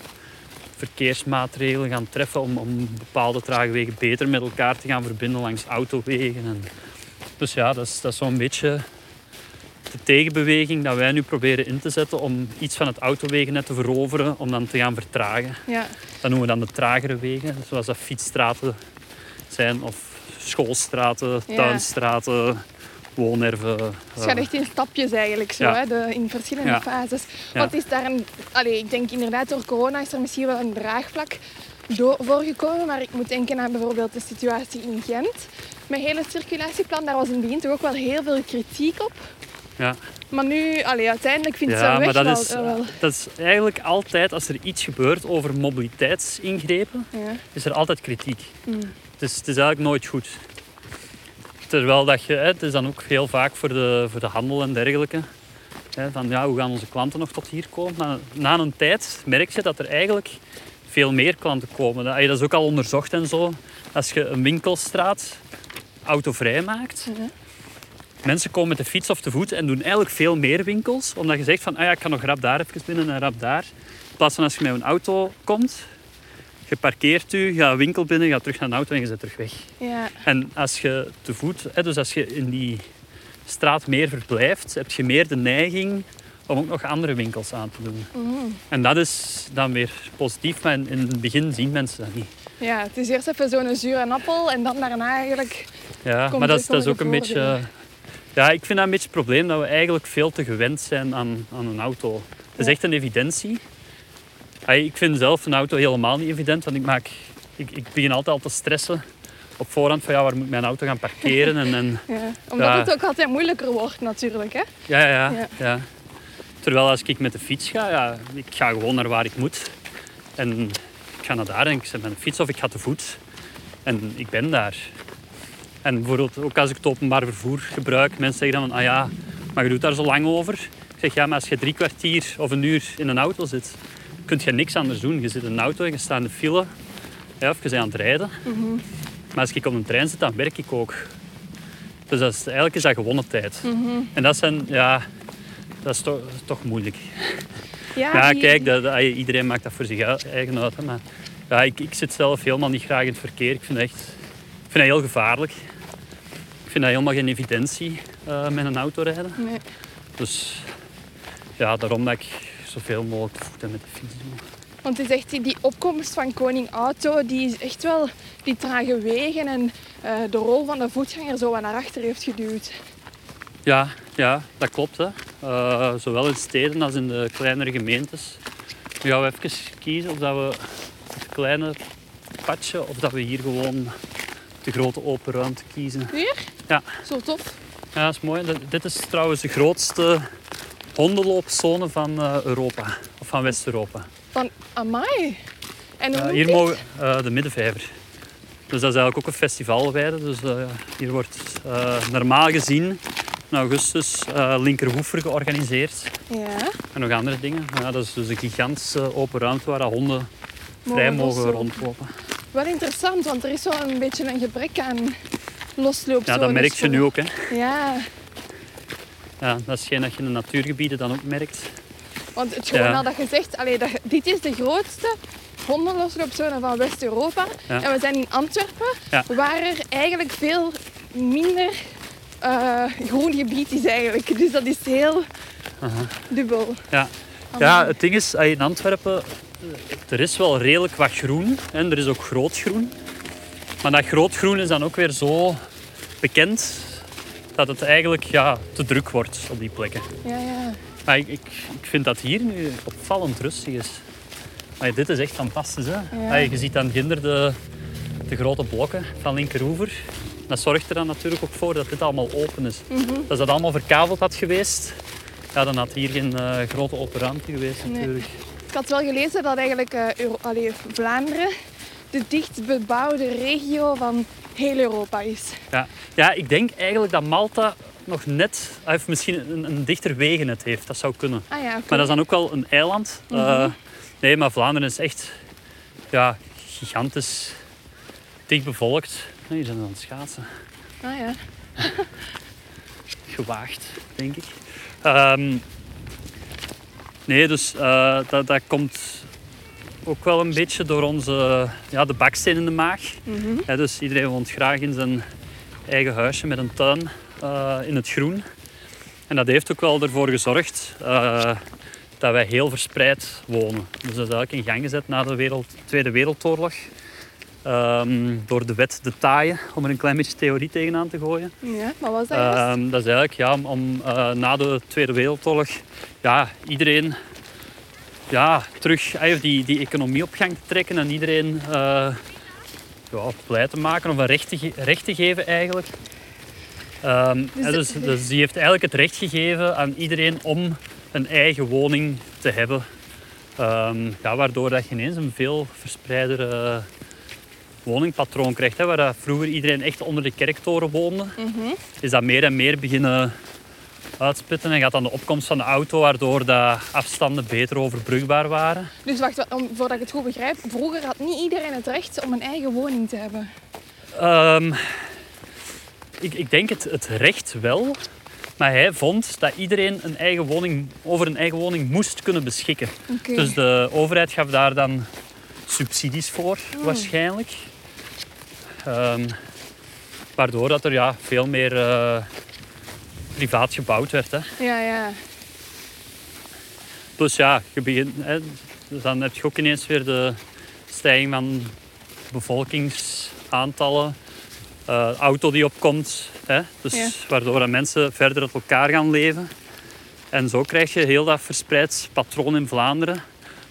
verkeersmaatregelen gaan treffen om, om bepaalde trage wegen beter met elkaar te gaan verbinden langs autowegen? En, dus ja, dat is, dat is zo'n beetje de tegenbeweging dat wij nu proberen in te zetten om iets van het autowegennet te veroveren, om dan te gaan vertragen. ja. Dat noemen we dan de tragere wegen, zoals dat fietsstraten zijn of schoolstraten, Ja. tuinstraten, woonerven. Het eh, gaat echt in stapjes eigenlijk, zo, Ja. hè, de, in verschillende Ja. fases. Ja. Want is daar een... Allee, ik denk inderdaad, door corona is er misschien wel een draagvlak door, voorgekomen. Maar ik moet denken aan bijvoorbeeld de situatie in Gent. Met het hele circulatieplan, daar was in het begin toch ook wel heel veel kritiek op. Ja. Maar nu, allee, uiteindelijk vind ik Ja, dat wel, is, eh, wel- dat is eigenlijk altijd, als er iets gebeurt over mobiliteitsingrepen, Ja. is er altijd kritiek. Mm. Het, is, het is eigenlijk nooit goed. Terwijl dat je, het is dan ook heel vaak voor de, voor de handel en dergelijke. Hè, van ja, hoe gaan onze klanten nog tot hier komen? Maar na een tijd merk je dat er eigenlijk veel meer klanten komen. Dat, dat is ook al onderzocht en zo. Als je een winkelstraat autovrij maakt, Ja. mensen komen met de fiets of te voet en doen eigenlijk veel meer winkels. Omdat je zegt van, ah ja, ik kan nog rap daar even binnen en rap daar. In plaats van als je met een auto komt, je parkeert u, je gaat winkel binnen, je gaat terug naar de auto en je zit terug weg. Ja. En als je te voet, hè, dus als je in die straat meer verblijft, heb je meer de neiging om ook nog andere winkels aan te doen. Mm. En dat is dan weer positief, maar in, in het begin zien mensen dat niet. ja, het is eerst even zo'n zure appel en dan daarna eigenlijk... Ja, maar dat is, dat is komen ook een beetje... Ja, ik vind dat een beetje het probleem dat we eigenlijk veel te gewend zijn aan, aan een auto. Het is echt een evidentie. Ik vind zelf een auto helemaal niet evident, want ik, maak, ik, ik begin altijd al te stressen op voorhand van ja, waar moet ik mijn auto gaan parkeren. En, en, *laughs* Ja. Omdat Ja. het ook altijd moeilijker wordt natuurlijk. Hè? ja, ja, ja, Ja. ja. Terwijl als ik met de fiets ga, ja, ik ga gewoon naar waar ik moet. En ik ga naar daar en ik zet mijn fiets of ik ga te voet. En ik ben daar. En bijvoorbeeld ook als ik het openbaar vervoer gebruik, mensen zeggen dan van, ah ja, maar je doet daar zo lang over. Ik zeg, ja, maar als je drie kwartier of een uur in een auto zit, kun je niks anders doen. Je zit in een auto en je staat in de file, ja, of je bent aan het rijden. Maar als ik op een trein zit, dan werk ik ook. Dus dat is, eigenlijk is dat gewonnen tijd. En dat zijn, ja, dat is toch, toch moeilijk. Ja, Ja, die- kijk, dat, dat- iedereen maakt dat voor zich eigen uit. Hè, maar ja, ik, ik zit zelf helemaal niet graag in het verkeer. Ik vind dat, echt, ik vind dat heel gevaarlijk. Ik vind dat helemaal geen evidentie eh, met een auto rijden. Nee. Dus ja, daarom dat ik zoveel mogelijk te voet en met de fiets doe. Want het is echt die, die opkomst van koning auto, die is echt wel die trage wegen en eh, de rol van de voetganger zo wat naar achter heeft geduwd. Ja, ja dat klopt. Hè. Eh, zowel in steden als in de kleinere gemeentes. Nu gaan we even kiezen of dat we het kleine padje of dat we hier gewoon de grote open ruimte kiezen. Hier? Ja. Zo tof. Ja, dat is mooi. Dit is trouwens de grootste hondenloopzone van eh, Europa. Of van West-Europa. Van amai. En hoe hier mogen eh, de Middenvijver. Dus dat is eigenlijk ook een festivalweide. Dus eh, hier wordt normaal gezien in augustus eh linkerhoever georganiseerd. Ja, En nog andere dingen. Ja, dat is dus een gigantische open ruimte waar honden vrij Mogen rondlopen. wel interessant, want er is wel een beetje een gebrek aan losloopzones. Ja, dat merk je nu ook. Hè. Ja, Ja, dat is hetgeen dat je in de natuurgebieden dan ook merkt. want het gewoon Ja. al dat je zegt, allee, dat, dit is de grootste hondenlosloopzone van West-Europa. Ja. En we zijn in Antwerpen, Ja. waar er eigenlijk veel minder eh, groen gebied is eigenlijk. Dus dat is heel dubbel. Ja. Ja, het ding is, in Antwerpen, er is wel redelijk wat groen. En er is ook groot groen. Maar dat groot groen is dan ook weer zo bekend dat het eigenlijk ja, te druk wordt op die plekken. Ja, ja. Maar ik, ik, ik vind dat hier nu opvallend rustig is. Maar dit is echt fantastisch. Hè? Ja. Je ziet dan ginder de, de grote blokken van linkeroever. Dat zorgt er dan natuurlijk ook voor dat dit allemaal open is. Mhm. Als dat allemaal verkaveld had geweest, ja, dan had hier geen eh, grote open ruimte geweest Nee. natuurlijk. Ik had wel gelezen dat eigenlijk Euro- allee, Vlaanderen de dichtst bebouwde regio van heel Europa is. Ja. ja, ik denk eigenlijk dat Malta nog net, of misschien een, een dichter wegennet heeft. Dat zou kunnen. Ah ja. Maar dat is dan ook wel een eiland. Eh, nee, maar Vlaanderen is echt ja, gigantisch dicht bevolkt. Nee, Hier zijn we aan het schaatsen. Ah ja. Gewaagd, denk ik. Ehm, nee, dus eh, dat, dat komt ook wel een beetje door onze, ja, de baksteen in de maag. Mhm. Ja, dus iedereen woont graag in zijn eigen huisje met een tuin eh, in het groen. En dat heeft ook wel ervoor gezorgd eh, dat wij heel verspreid wonen. Dus dat is eigenlijk in gang gezet na de wereld, Tweede Wereldoorlog. Ehm, door de wet de taaien, om er een klein beetje theorie tegenaan te gooien. Ja, wat was dat? Ehm, dat is eigenlijk ja, om, om eh, na de Tweede Wereldoorlog ja, iedereen ja, terug eh, die, die economie op gang te trekken en iedereen eh, ja, blij te maken of een recht te, ge- recht te geven eigenlijk. Ehm, Dus dus, dus die heeft eigenlijk het recht gegeven aan iedereen om een eigen woning te hebben. Ehm, ja, waardoor dat je ineens een veel verspreider woningpatroon krijgt. Hè, waar dat vroeger iedereen echt onder de kerktoren woonde, Mhm. is dat meer en meer beginnen uitsplitten. En gaat dan de opkomst van de auto, waardoor dat afstanden beter overbrugbaar waren. Dus wacht, om, voordat ik het goed begrijp. Vroeger had niet iedereen het recht om een eigen woning te hebben. Ehm, ik, ik denk het, het recht wel. Maar hij vond dat iedereen een eigen woning, over een eigen woning moest kunnen beschikken. Dus de overheid gaf daar dan subsidies voor, Oh. waarschijnlijk. Ehm, waardoor dat er ja, veel meer eh, privaat gebouwd werd. Hè. Ja, ja. Plus ja, je begint, hè, dus dan heb je ook ineens weer de stijging van bevolkingsaantallen. eh, auto die opkomt. Hè, dus Ja. waardoor dat mensen verder uit elkaar gaan leven. En zo krijg je heel dat verspreid patroon in Vlaanderen.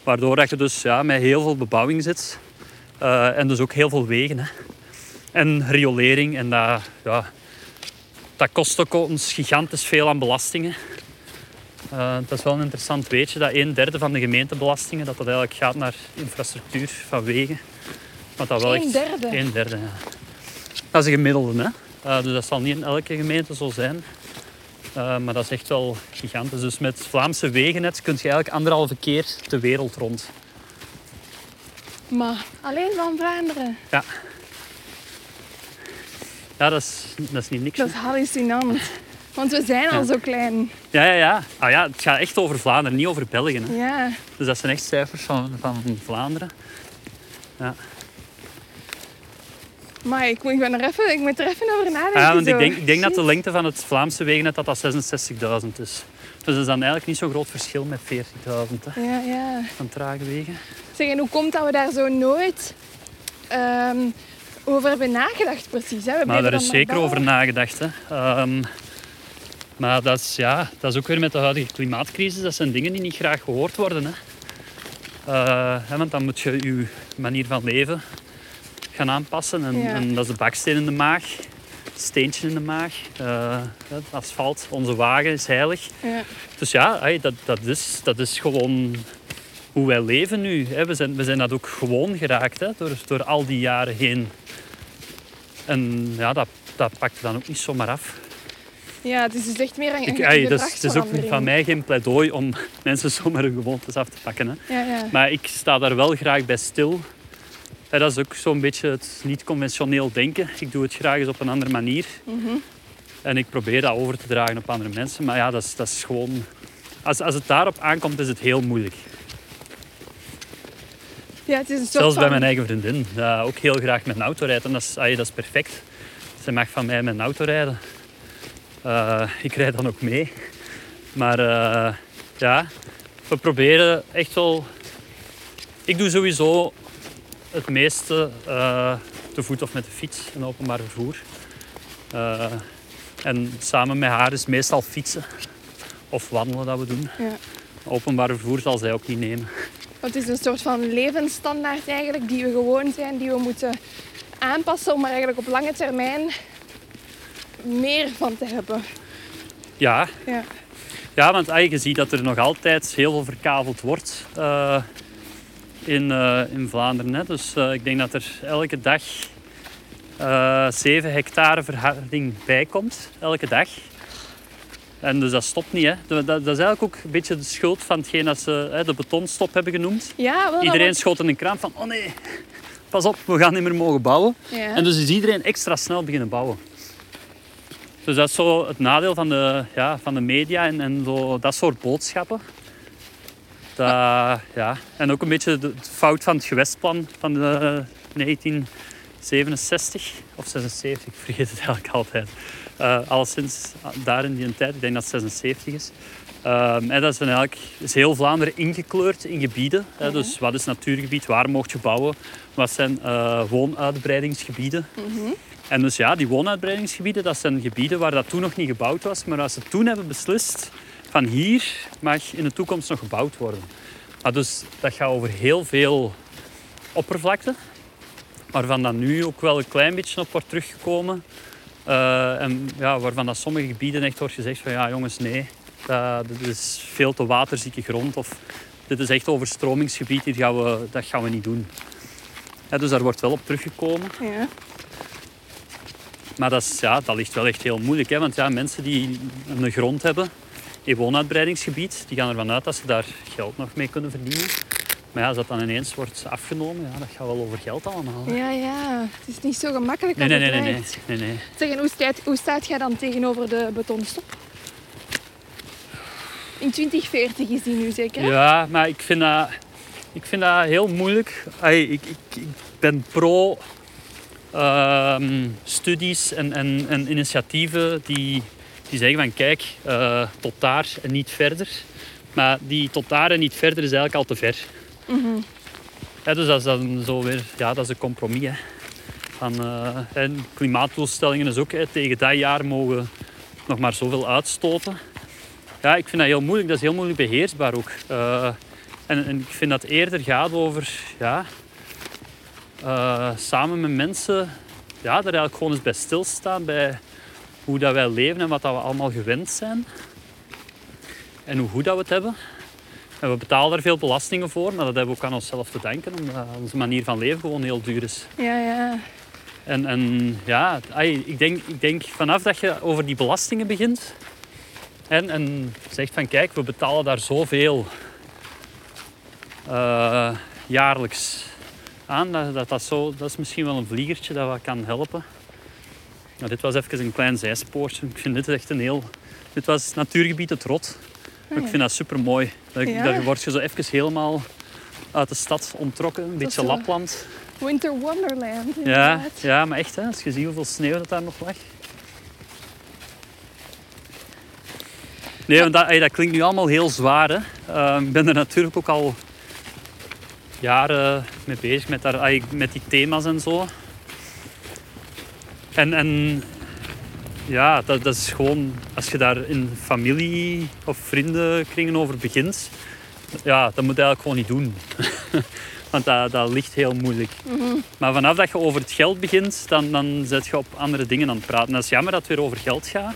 Waardoor dat je dus ja, met heel veel bebouwing zit. Eh, en dus ook heel veel wegen. Hè. En riolering. En dat, ja, dat kost ook ons gigantisch veel aan belastingen. Uh, dat is wel een interessant weetje dat een derde van de gemeentebelastingen dat dat eigenlijk gaat naar infrastructuur van wegen. Wat dat wel Een echt, derde? Een derde, ja. Dat is een gemiddelde, hè. Uh, dus dat zal niet in elke gemeente zo zijn. Uh, maar dat is echt wel gigantisch. Dus met het Vlaamse wegennet kun je eigenlijk anderhalve keer de wereld rond. Maar alleen van Vlaanderen. Ja. Ja, dat is, dat is niet niks. Dat is hallucinant. Want we zijn al Ja. zo klein. Ja, ja, ja. Ah, ja. Het gaat echt over Vlaanderen, niet over België. Hè. Ja. Dus dat zijn echt cijfers van, van Vlaanderen. Maar ik moet, ik ben er even, ik moet er even over nadenken. Ah, ja, want ik denk, ik denk dat de lengte van het Vlaamse wegennet dat dat 66.000 is. Dus dat is dan eigenlijk niet zo'n groot verschil met 40.000 hè, Ja, ja. van trage wegen. Zeg, en hoe komt dat we daar zo nooit ehm, over hebben nagedacht precies? Hè? We Maar blijven daar is zeker over nagedacht. Hè. Ehm, maar dat is, ja, dat is ook weer met de huidige klimaatcrisis. Dat zijn dingen die niet graag gehoord worden. Hè. Eh, hè, want dan moet je je manier van leven gaan aanpassen. En, Ja. en dat is de baksteen in de maag, het steentje in de maag, eh, het asfalt. Onze wagen is heilig. Ja. Dus ja, dat, dat, is, dat is gewoon hoe wij leven nu. Hè. We, zijn, we zijn dat ook gewoon geraakt hè, door, door al die jaren heen. En ja, dat, dat pakt dan ook niet zomaar af. ja, het is dus echt meer een, een dat is, het is ook van mij geen pleidooi om *laughs* mensen zomaar hun gewoontes af te pakken. Hè. Ja, ja. Maar ik sta daar wel graag bij stil. Dat is ook zo'n beetje het niet-conventioneel denken. Ik doe het graag eens op een andere manier. Mhm. En ik probeer dat over te dragen op andere mensen. Maar ja, dat is, dat is gewoon... Als, als het daarop aankomt, is het heel moeilijk. Ja, het is een soort Zelfs bij van... mijn eigen vriendin, die ook heel graag met een auto rijdt. En dat is, dat is perfect. Ze mag van mij met een auto rijden. Eh, ik rijd dan ook mee. Maar eh, ja, we proberen echt wel... Ik doe sowieso het meeste eh, te voet of met de fiets en openbaar vervoer. En samen met haar is meestal fietsen of wandelen dat we doen. Ja. Openbaar vervoer zal zij ook niet nemen. Het is een soort van levensstandaard eigenlijk die we gewoon zijn, die we moeten aanpassen om er eigenlijk op lange termijn meer van te hebben. Ja, Ja. Ja, want ah, je ziet dat er nog altijd heel veel verkaveld wordt eh, in, eh, in Vlaanderen. Hè. Dus eh, ik denk dat er elke dag eh 7 hectare verharding bij komt. Elke dag. En dus dat stopt niet. Hè. Dat, dat is eigenlijk ook een beetje de schuld van hetgeen dat ze hè, de betonstop hebben genoemd. Ja, wel. dat Iedereen schoot in een kraan van, oh nee, pas op, we gaan niet meer mogen bouwen. Ja. En dus is iedereen extra snel beginnen bouwen. Dus dat is zo het nadeel van de, ja, van de media en, en zo, dat soort boodschappen. Dat, ja. En ook een beetje de, de fout van het gewestplan van de 1967 of 76, ik vergeet het eigenlijk altijd. Uh, alleszins daar in die tijd, ik denk dat het 76 is. Um, en dat is dan eigenlijk is heel Vlaanderen ingekleurd in gebieden. Hè. Dus wat is natuurgebied, waar mocht je bouwen, wat zijn uh, woonuitbreidingsgebieden. Mhm. En dus ja, die woonuitbreidingsgebieden, dat zijn gebieden waar dat toen nog niet gebouwd was. Maar als ze toen hebben beslist, van hier mag in de toekomst nog gebouwd worden. Maar dus dat gaat over heel veel oppervlakte. Waarvan dan nu ook wel een klein beetje op wordt teruggekomen. Eh, en ja, waarvan dat sommige gebieden echt wordt gezegd van ja jongens nee, dat, dit is veel te waterzieke grond of dit is echt overstromingsgebied, hier gaan we, dat gaan we niet doen. Ja, dus daar wordt wel op teruggekomen. Ja. Maar dat, is, ja, dat ligt wel echt heel moeilijk. Hè? Want ja, mensen die een grond hebben, een woonuitbreidingsgebied, die gaan ervan uit dat ze daar geld nog mee kunnen verdienen. Maar ja, als dat dan ineens wordt afgenomen, ja, dat gaat wel over geld allemaal. hè. ja, ja. Het is niet zo gemakkelijk Nee, als nee, nee, het nee, nee, nee, nee. Zeg, en hoe staat, hoe staat jij dan tegenover de betonstop? In 2040 is die nu zeker? hè? Ja, maar ik vind dat, ik vind dat heel moeilijk. Ik, ik ben pro ehm, studies en, en, en initiatieven die, die zeggen van kijk, eh, tot daar en niet verder. Maar die tot daar en niet verder is eigenlijk al te ver. Ja, dus dat is dan zo weer, ja, dat is een compromis. Hè. Van, eh, en klimaatdoelstellingen is ook, tegen dat jaar mogen we nog maar zoveel uitstoten. Ja, ik vind dat heel moeilijk. Dat is heel moeilijk beheersbaar ook. Eh, en, ik vind dat eerder gaat over, ja, eh, samen met mensen, ja, er eigenlijk gewoon eens bij stilstaan bij hoe dat wij leven en wat dat we allemaal gewend zijn. En hoe goed dat we het hebben. En we betalen daar veel belastingen voor, maar dat hebben we ook aan onszelf te denken, omdat onze manier van leven gewoon heel duur is. Ja, ja. En, en ja, ik, denk, ik denk vanaf dat je over die belastingen begint en, en zegt van kijk, we betalen daar zoveel eh, jaarlijks aan, dat, dat, dat, zo, dat is misschien wel een vliegertje dat wat kan helpen. Nou, dit was even een klein zijspoortje. Ik vind dit echt een heel... Dit was natuurgebied Het Rot. Maar ik vind dat super mooi. Ja. Daar word je zo even helemaal uit de stad ontrokken. Een beetje Lapland. Winter Wonderland, Ja, inderdaad. ja, maar echt, hè, als je ziet hoeveel sneeuw dat daar nog lag. Nee, want dat, dat klinkt nu allemaal heel zwaar. Hè. Ehm, ik ben er natuurlijk ook al jaren mee bezig met, daar, met die thema's en zo. En, en ja, dat, dat is gewoon, als je daar in familie of vriendenkringen over begint, ja, dat moet je eigenlijk gewoon niet doen. *laughs* Want dat, dat ligt heel moeilijk. Maar vanaf dat je over het geld begint, dan, dan zet je op andere dingen aan het praten. Dat is jammer dat het weer over geld gaat.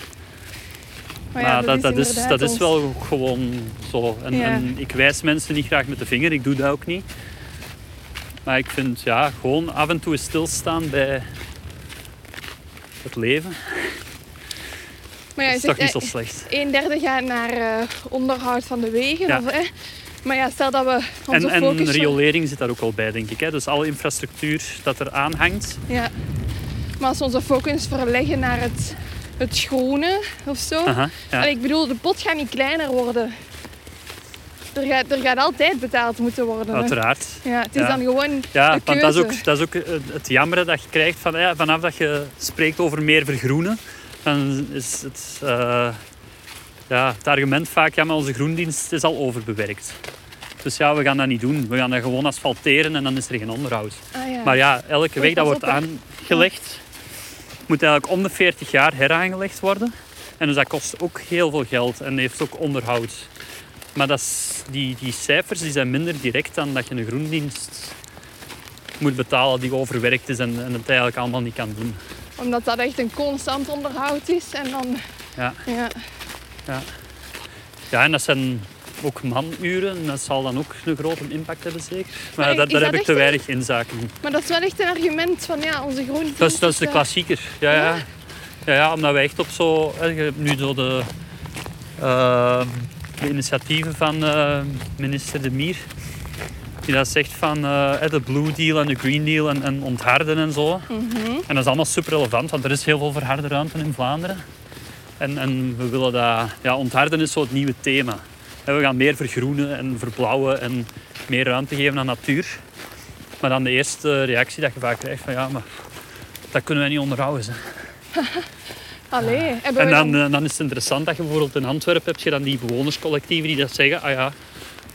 Maar Maar ja, dat, dat, is, dat is ons- wel gewoon zo. En, Ja. en ik wijs mensen niet graag met de vinger, ik doe dat ook niet. Maar ik vind ja, gewoon af en toe stilstaan bij het leven. Maar ja, Dat is toch niet zo eh, slecht. een derde gaat naar eh, onderhoud van de wegen. Ja. Of, eh, maar ja, stel dat we En, onze en focus... riolering zit daar ook wel bij, denk ik. Hè. Dus alle infrastructuur dat er aan hangt. Ja. Maar als we onze focus verleggen naar het, het groene of zo... Aha, ja. Allee, ik bedoel, de pot gaat niet kleiner worden. Er gaat, er gaat altijd betaald moeten worden. hè. Uiteraard. Ja, het is Ja. dan gewoon Ja, want dat is, ook, dat is ook het- het jammer dat je krijgt van, ja, vanaf dat je spreekt over meer vergroenen, dan is het, eh, ja, het argument vaak, ja, maar onze groendienst is al overbewerkt. Dus ja, we gaan dat niet doen. We gaan dat gewoon asfalteren en dan is er geen onderhoud. Ah, ja. Maar ja, elke weg dat wordt aangelegd, moet eigenlijk om de 40 jaar heraangelegd worden. En dus dat kost ook heel veel geld en heeft ook onderhoud. Maar dat is, die, die cijfers die zijn minder direct dan dat je een groendienst moet betalen die overwerkt is en, en het eigenlijk allemaal niet kan doen. Omdat dat echt een constant onderhoud is. En dan... Ja. Ja. Ja, en dat zijn ook manuren. En dat zal dan ook een grote impact hebben, zeker. Maar Maar daar, heb ik te een- weinig inzaken in. Maar dat is wel echt een argument van ja, onze groen. Dat is, dat is de eh, klassieker. Ja, ja. Ja, ja, omdat wij echt op zo... hè, Je hebt nu zo de, eh, de initiatieven van eh, minister De Mier. Die dat zegt van eh, de Blue Deal en de Green Deal en, en ontharden en zo. En dat is allemaal super relevant, want er is heel veel verharde ruimte in Vlaanderen. En, en we willen dat... Ja, ontharden is zo het nieuwe thema. Hè, We gaan meer vergroenen en verbouwen en meer ruimte geven aan natuur. Maar dan de eerste reactie dat je vaak krijgt van ja, maar dat kunnen wij niet onderhouden. Hè. *laughs* Allee, hebben En we dan, dan... eh, dan is het interessant dat je bijvoorbeeld in Antwerpen heb je dan die bewonerscollectieven die dat zeggen, ah ja,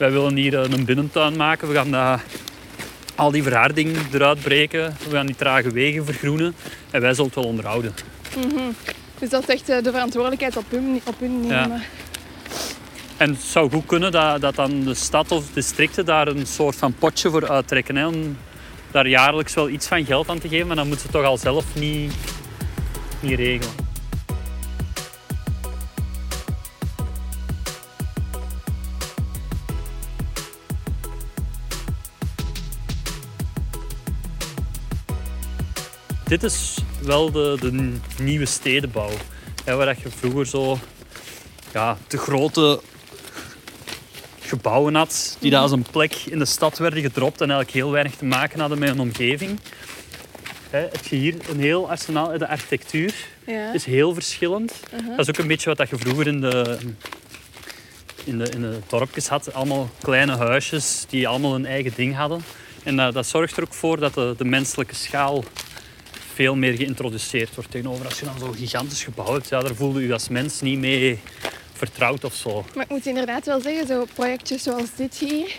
wij willen hier eh, een binnentuin maken, we gaan dat, al die verharding eruit breken, we gaan die trage wegen vergroenen en wij zullen het wel onderhouden. Dus dat is echt eh, de verantwoordelijkheid op hun, op hun Ja. nemen. En het zou goed kunnen dat, dat dan de stad of districten daar een soort van potje voor uittrekken. Hè, om daar jaarlijks wel iets van geld aan te geven, maar dan moeten ze toch al zelf niet niet regelen. Dit is wel de, de nieuwe stedenbouw. Hè, waar je vroeger zo ja, de grote gebouwen had die daar als een plek in de stad werden gedropt en eigenlijk heel weinig te maken hadden met een omgeving. Hè, heb je hier een heel arsenaal. De architectuur Ja. is heel verschillend. Uh-huh. Dat is ook een beetje wat dat je vroeger in de, in de, in de dorpjes had. Allemaal kleine huisjes die allemaal een eigen ding hadden. En dat, dat zorgt er ook voor dat de, de menselijke schaal veel meer geïntroduceerd wordt. Tegenover als je dan zo'n gigantisch gebouw hebt, ja, daar voelde je als mens niet mee vertrouwd of zo. Maar ik moet inderdaad wel zeggen, zo projectjes zoals dit hier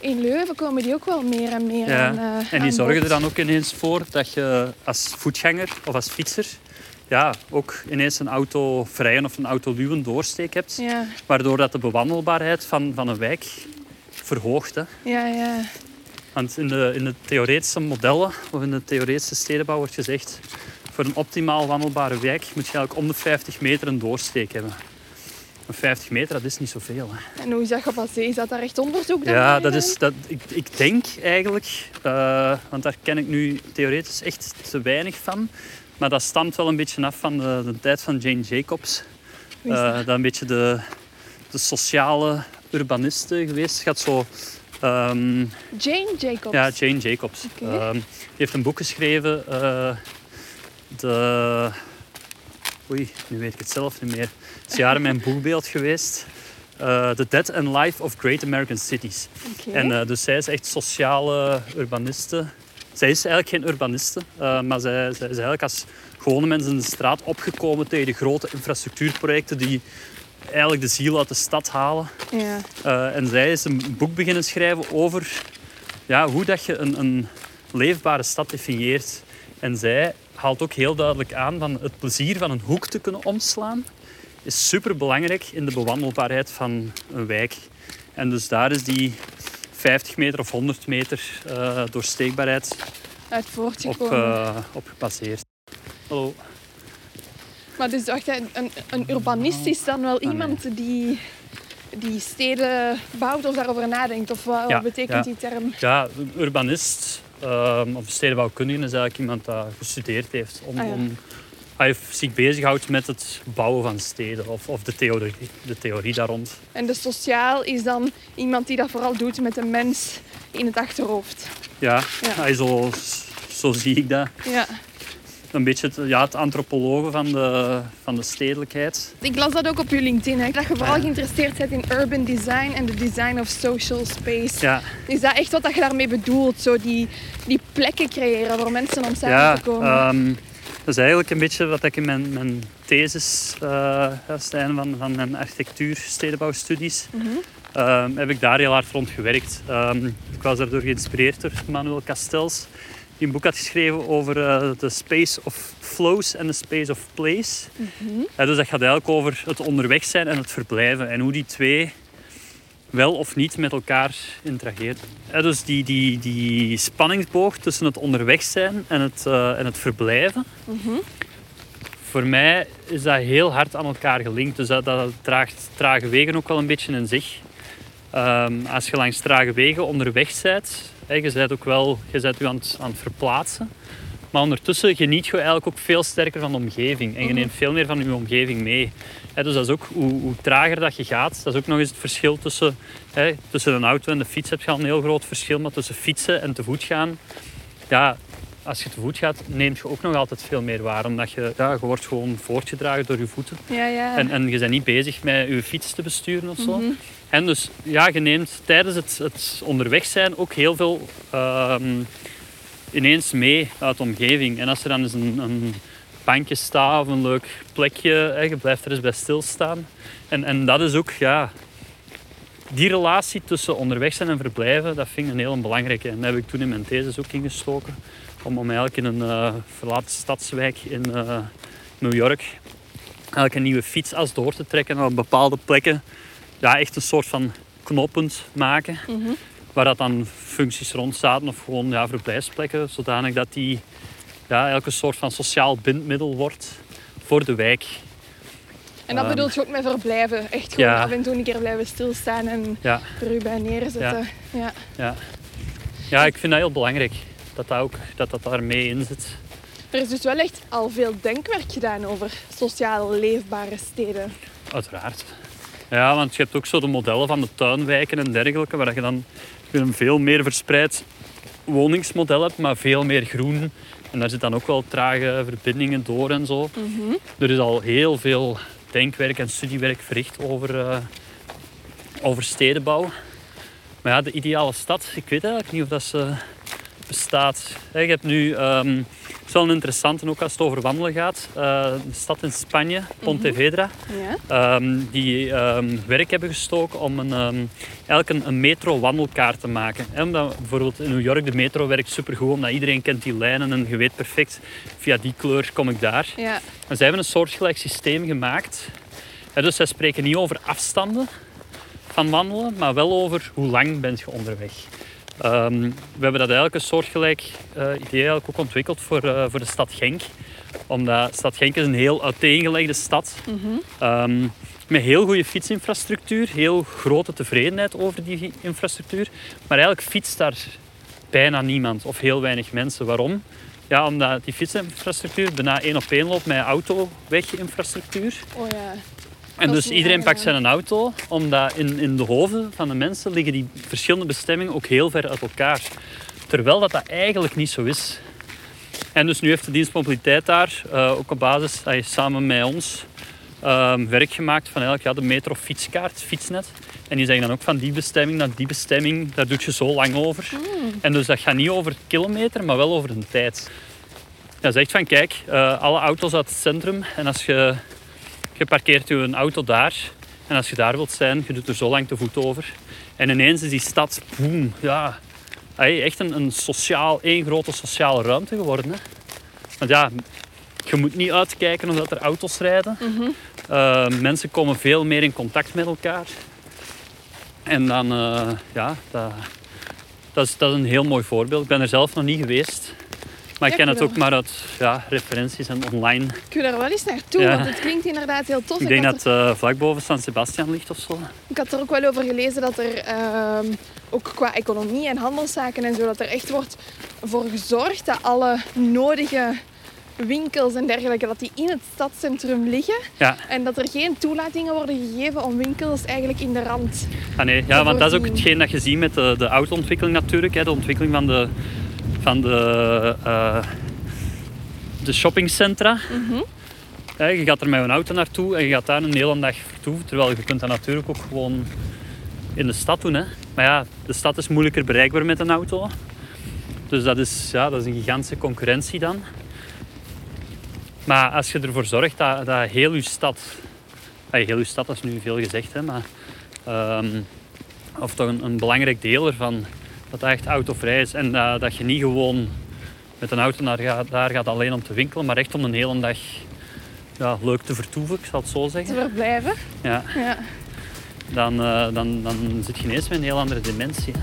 in Leuven komen die ook wel meer en meer Ja, aan, eh, En die zorgen er dan ook ineens voor dat je als voetganger of als fietser ja, ook ineens een autovrije of een autoluwe doorsteek hebt. Ja, Waardoor dat de bewandelbaarheid van, van een wijk verhoogt. Hè. ja, ja. Want in de, in de theoretische modellen of in de theoretische stedenbouw wordt gezegd... voor een optimaal wandelbare wijk moet je eigenlijk om de 50 meter een doorsteek hebben. Maar 50 meter, dat is niet zoveel. Hè. En hoe is dat gebaseerd? Is dat daar echt onderzoek naar Ja, dat is, dat, ik, ik denk eigenlijk, eh, want daar ken ik nu theoretisch echt te weinig van. Maar dat stamt wel een beetje af van de, de tijd van Jane Jacobs. Eh, dat? een beetje de, de sociale urbaniste geweest. Gaat zo... ehm, Jane Jacobs. ja, Jane Jacobs. Oké. Ehm, die heeft een boek geschreven. eh, de... Oei, nu weet ik het zelf niet meer. Het is jaren mijn boekbeeld geweest. Eh, The Dead and Life of Great American Cities. En eh, dus zij is echt sociale urbaniste. Zij is eigenlijk geen urbaniste, maar zij, zij is eigenlijk als gewone mensen in de straat opgekomen tegen de grote infrastructuurprojecten die eigenlijk de ziel uit de stad halen. ja. Eh, en zij is een boek beginnen schrijven over ja, hoe dat je een, een leefbare stad definieert. En zij haalt ook heel duidelijk aan van het plezier van een hoek te kunnen omslaan is super belangrijk in de bewandelbaarheid van een wijk. En dus daar is die 50 meter of 100 meter eh, doorsteekbaarheid Uit op, eh, op gebaseerd. Hallo. Maar dus wacht, hè, een, een urbanist is dan wel nee. iemand die, die steden bouwt of daarover nadenkt? Of wat, betekent die term? Ja, een urbanist ehm, of stedenbouwkundige is eigenlijk iemand dat gestudeerd heeft. Om, Ah, om, hij zich bezighoudt met het bouwen van steden of, of de, theorie, de theorie daar rond. En de sociaal is dan iemand die dat vooral doet met de mens in het achterhoofd. Ja, Ja. Hij zo, zo zie ik dat. Ja. Een beetje het, ja, het antropologen van de, van de stedelijkheid. Ik las dat ook op je LinkedIn, hè, dat je vooral Ja. geïnteresseerd bent in urban design en de design of social space. Ja, Is dat echt wat dat je daarmee bedoelt? Zo die, die plekken creëren voor mensen om samen ja te komen? ehm, dat is eigenlijk een beetje wat ik in mijn, mijn thesis, ja, Stijn, van, van mijn architectuur stedenbouwstudies, ehm, heb ik daar heel hard rond gewerkt. Ehm, ik was daardoor geïnspireerd door Manuel Castells, die een boek had geschreven over eh, de space of flows en de space of place. Mhm. Ja, dus dat gaat eigenlijk over het onderweg zijn en het verblijven en hoe die twee wel of niet met elkaar interageren. Ja, dus die, die, die spanningsboog tussen het onderweg zijn en het, eh, en het verblijven, Mhm. voor mij is dat heel hard aan elkaar gelinkt. Dus dat, dat draagt trage wegen ook wel een beetje in zich. Ehm, als je langs trage wegen onderweg bent, je bent ook wel je bent je aan, het, aan het verplaatsen. Maar ondertussen geniet je eigenlijk ook veel sterker van de omgeving. En je Mhm. neemt veel meer van je omgeving mee. Dus dat is ook hoe, hoe trager dat je gaat. Dat is ook nog eens het verschil tussen, tussen een auto en de fiets. Heb je al een heel groot verschil. Maar tussen fietsen en te voet gaan, ja, als je te voet gaat, neemt je ook nog altijd veel meer waar. Omdat je, ja, je wordt gewoon voortgedragen door je voeten. Ja, ja. En, en je bent niet bezig met je fiets te besturen of zo. Mhm. En dus ja, je neemt tijdens het, het onderweg zijn ook heel veel ehm, ineens mee uit de omgeving. En als er dan eens een, een bankje staat of een leuk plekje, hè, je blijft er eens bij stilstaan. En, en dat is ook, ja, die relatie tussen onderweg zijn en verblijven, dat vind ik een heel belangrijke. En daar heb ik toen in mijn thesis ook ingestoken. Om, om eigenlijk in een eh, verlaten stadswijk in eh, New York eigenlijk een nieuwe fietsas door te trekken en op bepaalde plekken ja, echt een soort van knooppunt maken. Mhm. Waar dat dan functies rond zaten of gewoon ja, verblijfsplekken. Zodanig dat die ja, een soort van sociaal bindmiddel wordt. voor de wijk. En dat Ehm. bedoelt je ook met verblijven. Echt gewoon Ja. af en toe een keer blijven stilstaan en Ja, er u bij neerzetten. Ja. ja. ja, ik vind dat heel belangrijk. Dat dat, ook, dat, dat daar mee in zit. Er is dus wel echt al veel denkwerk gedaan over sociaal leefbare steden. Uiteraard. Ja, want je hebt ook zo de modellen van de tuinwijken en dergelijke, waar je dan een veel meer verspreid woningsmodel hebt, maar veel meer groen. En daar zit dan ook wel trage verbindingen door en zo. Er is al heel veel denkwerk en studiewerk verricht over, eh, over stedenbouw. Maar ja, de ideale stad, ik weet eigenlijk niet of dat ze bestaat. Je hebt nu, ehm het is wel een interessante ook als het over wandelen gaat, eh, de stad in Spanje, Pontevedra Ja. ehm, die ehm, werk hebben gestoken om een, ehm, eigenlijk een, een metro-wandelkaart te maken. Hè, omdat bijvoorbeeld in New York de metro werkt supergoed, omdat iedereen kent die lijnen en je weet perfect, via die kleur kom ik daar. Ja. En zij hebben een soortgelijk systeem gemaakt. Hè, dus zij spreken niet over afstanden van wandelen, maar wel over hoe lang bent je onderweg. Ehm, we hebben dat eigenlijk een soortgelijk eh, idee eigenlijk ook ontwikkeld voor, eh, voor de stad Genk. Omdat stad Genk is een heel uiteengelegde stad. Ehm, met heel goede fietsinfrastructuur, heel grote tevredenheid over die infrastructuur. Maar eigenlijk fietst daar bijna niemand of heel weinig mensen. Waarom? Ja, omdat die fietsinfrastructuur bijna één op één loopt met autoweginfrastructuur. Oh ja. En is dus iedereen pakt zijn auto, omdat in, in de hoven van de mensen liggen die verschillende bestemmingen ook heel ver uit elkaar. Terwijl dat, dat eigenlijk niet zo is. En dus nu heeft de dienst mobiliteit daar eh, ook op basis, dat je samen met ons, ehm, werk gemaakt van eigenlijk, ja, de metro fietskaart, fietsnet. En die zeggen dan ook van die bestemming naar die bestemming, daar doe je zo lang over. En dus dat gaat niet over kilometer, maar wel over een tijd. Dat zegt van kijk, eh, alle auto's uit het centrum en als je je parkeert je auto daar en als je daar wilt zijn, je doet er zo lang te voet over. En ineens is die stad, boem, ja, hey, echt een, een sociaal, één grote sociale ruimte geworden. Hè. Want ja, je moet niet uitkijken omdat er auto's rijden. Eh, mensen komen veel meer in contact met elkaar. En dan, eh, ja, dat, dat, is, dat is een heel mooi voorbeeld. Ik ben er zelf nog niet geweest. Maar ik ken het ook maar uit ja, referenties en online. Ik wil daar wel eens naartoe, Ja. want het klinkt inderdaad heel tof. Ik denk dat het eh, vlak boven San Sebastian ligt of zo. Ik had er ook wel over gelezen dat er ehm, ook qua economie en handelszaken en zo, dat er echt wordt voor gezorgd dat alle nodige winkels en dergelijke, dat die in het stadscentrum liggen. Ja, En dat er geen toelatingen worden gegeven om winkels eigenlijk in de rand. ah, nee. ja want dat is ook hetgeen dat je ziet met de, de autoontwikkeling natuurlijk. Hè. De ontwikkeling van de, van de, eh, de shoppingcentra. Hè, je gaat er met een auto naartoe en je gaat daar een hele dag vertoeven. Terwijl je kunt dat natuurlijk ook gewoon in de stad doen. Hè. Maar ja, de stad is moeilijker bereikbaar met een auto. Dus dat is, ja, dat is een gigantische concurrentie dan. Maar als je ervoor zorgt dat, dat heel je stad... ah, heel je stad, dat is nu veel gezegd, hè, maar... ehm, of toch een, een belangrijk deel ervan, dat dat echt autovrij is. En dat, dat je niet gewoon met een auto naar gaat, daar gaat alleen om te winkelen, maar echt om een hele dag ja, leuk te vertoeven, ik zal het zo te zeggen. verblijven. Ja, Ja. dan, eh, dan, dan zit je ineens met een heel andere dimensie. hè.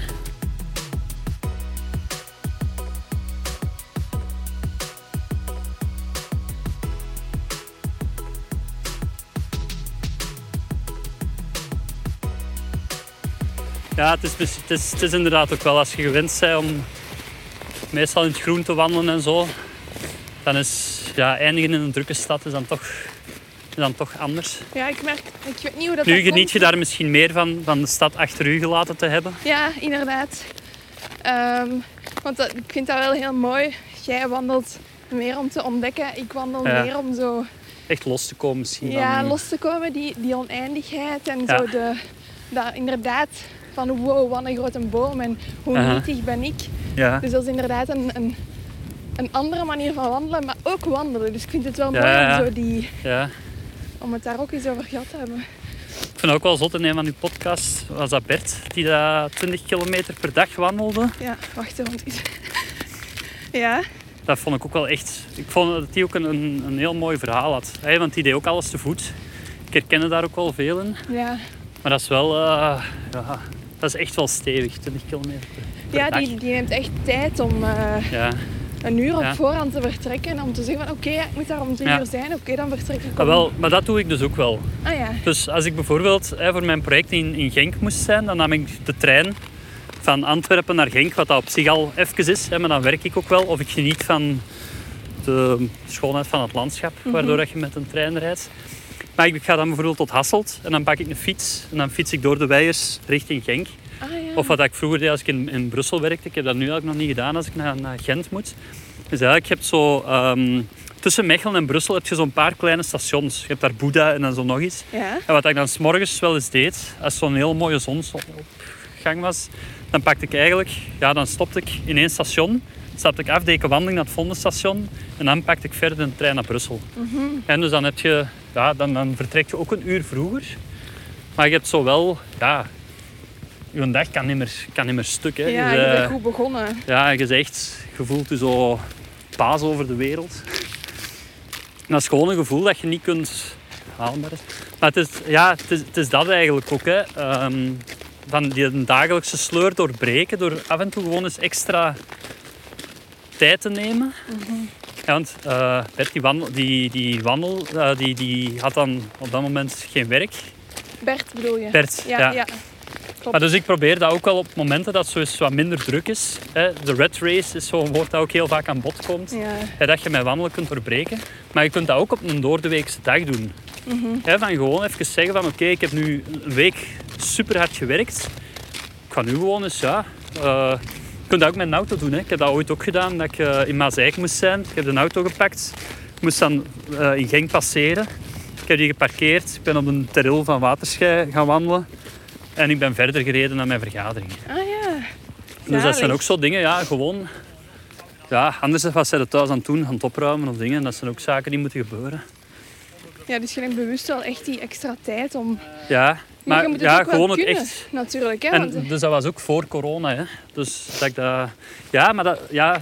Ja, het is, het, is, het is inderdaad ook wel als je gewend bent om meestal in het groen te wandelen en zo, dan is ja, eindigen in een drukke stad is dan toch, is dan toch anders. ja, ik merk, ik weet niet hoe dat Nu dat geniet komt. je daar misschien meer van, van de stad achter u gelaten te hebben. Ja, inderdaad. Ehm, want dat, ik vind dat wel heel mooi. Jij wandelt meer om te ontdekken. Ik wandel Ja. meer om zo Echt los te komen misschien. ja, los te komen, die, die oneindigheid en Ja. zo de, dat inderdaad van wow, wat een grote boom en hoe nietig ben ik. Ja. Dus dat is inderdaad een, een, een andere manier van wandelen, maar ook wandelen. Dus ik vind het wel mooi ja. om, zo die, ja. om het daar ook eens over gehad te hebben. Ik vind het ook wel zot in een van uw podcasts was dat Bert, die dat 20 kilometer per dag wandelde. Ja, wacht even. *laughs* Ja, Dat vond ik ook wel echt... Ik vond dat hij ook een, een, een heel mooi verhaal had. Hè, want die deed ook alles te voet. Ik herkende daar ook wel veel in. ja. Maar dat is wel... eh, ja, dat is echt wel stevig, 20 kilometer ja dag. die, die neemt echt tijd om... eh, Ja. een uur op Ja. voorhand te vertrekken. Om te zeggen van oké, ik moet daar om drie Ja. uur zijn. Oké, dan vertrek ik om... wel, maar dat doe ik dus ook wel. Ah ja. Dus als ik bijvoorbeeld hè, voor mijn project in, in Genk moest zijn, dan nam ik de trein van Antwerpen naar Genk, wat dat op zich al even is. Hè, maar dan werk ik ook wel. Of ik geniet van de schoonheid van het landschap, waardoor dat je met een trein rijdt. Maar ik ga dan bijvoorbeeld tot Hasselt en dan pak ik een fiets. En dan fiets ik door de weiers richting Genk. Ah ja. Of wat ik vroeger deed als ik in, in Brussel werkte. Ik heb dat nu eigenlijk nog niet gedaan als ik naar, naar Gent moet. Dus eigenlijk, je hebt zo... ehm, tussen Mechelen en Brussel heb je zo'n paar kleine stations. Je hebt daar Boeddha en dan zo nog iets. Ja. En wat ik dan s'morgens wel eens deed, als zo'n heel mooie zonsopgang was, dan pakte ik eigenlijk... Ja, dan stopte ik in één station. Stapte ik af, deed ik een wandeling naar het Vondenstation. En dan pakte ik verder een trein naar Brussel. En dus dan heb je... Ja, dan, dan vertrek je ook een uur vroeger. Maar je hebt zo wel... Ja, je dag kan niet meer, kan niet meer stuk. Hè. Ja, Je, je bent goed begonnen. ja, je zegt, je voelt je zo paas over de wereld. En dat is gewoon een gevoel dat je niet kunt halen. Maar het is, ja, het is, het is dat eigenlijk ook. Hè. Ehm, van die dagelijkse sleur doorbreken door af en toe gewoon eens extra tijd te nemen. Ja, want eh, Bert, die wandel, die, die, wandel eh, die, die had dan op dat moment geen werk. Bert bedoel je? Bert, Ja, ja. ja. Maar dus ik probeer dat ook wel op momenten dat het wat minder druk is. Hè. De red race is zo'n woord dat ook heel vaak aan bod komt. Ja. Dat je met wandelen kunt doorbreken. Maar je kunt dat ook op een doordeweekse dag doen. Hè, van gewoon even zeggen van oké, ik heb nu een week super hard gewerkt. Ik ga nu gewoon eens, ja... eh, kunt dat ook met een auto doen. Hè. Ik heb dat ooit ook gedaan, dat ik eh, in Maaseik moest zijn. Ik heb de auto gepakt. Ik moest dan eh, in Genk passeren. Ik heb die geparkeerd. Ik ben op een terril van Waterschei gaan wandelen. En ik ben verder gereden naar mijn vergadering. Ah ja. Dus dat zijn ook zo dingen, ja, gewoon... Ja, anders was zij er thuis aan het doen, aan het opruimen of dingen. Dat zijn ook zaken die moeten gebeuren. Ja, dus je neemt bewust wel echt die extra tijd om... Ja, Maar, maar je moet het ja, ook wel gewoon kunnen, echt... natuurlijk. Hè? want, En, dus dat was ook voor corona, hè. Dus dat ik dat... Ja, maar dat... Ja,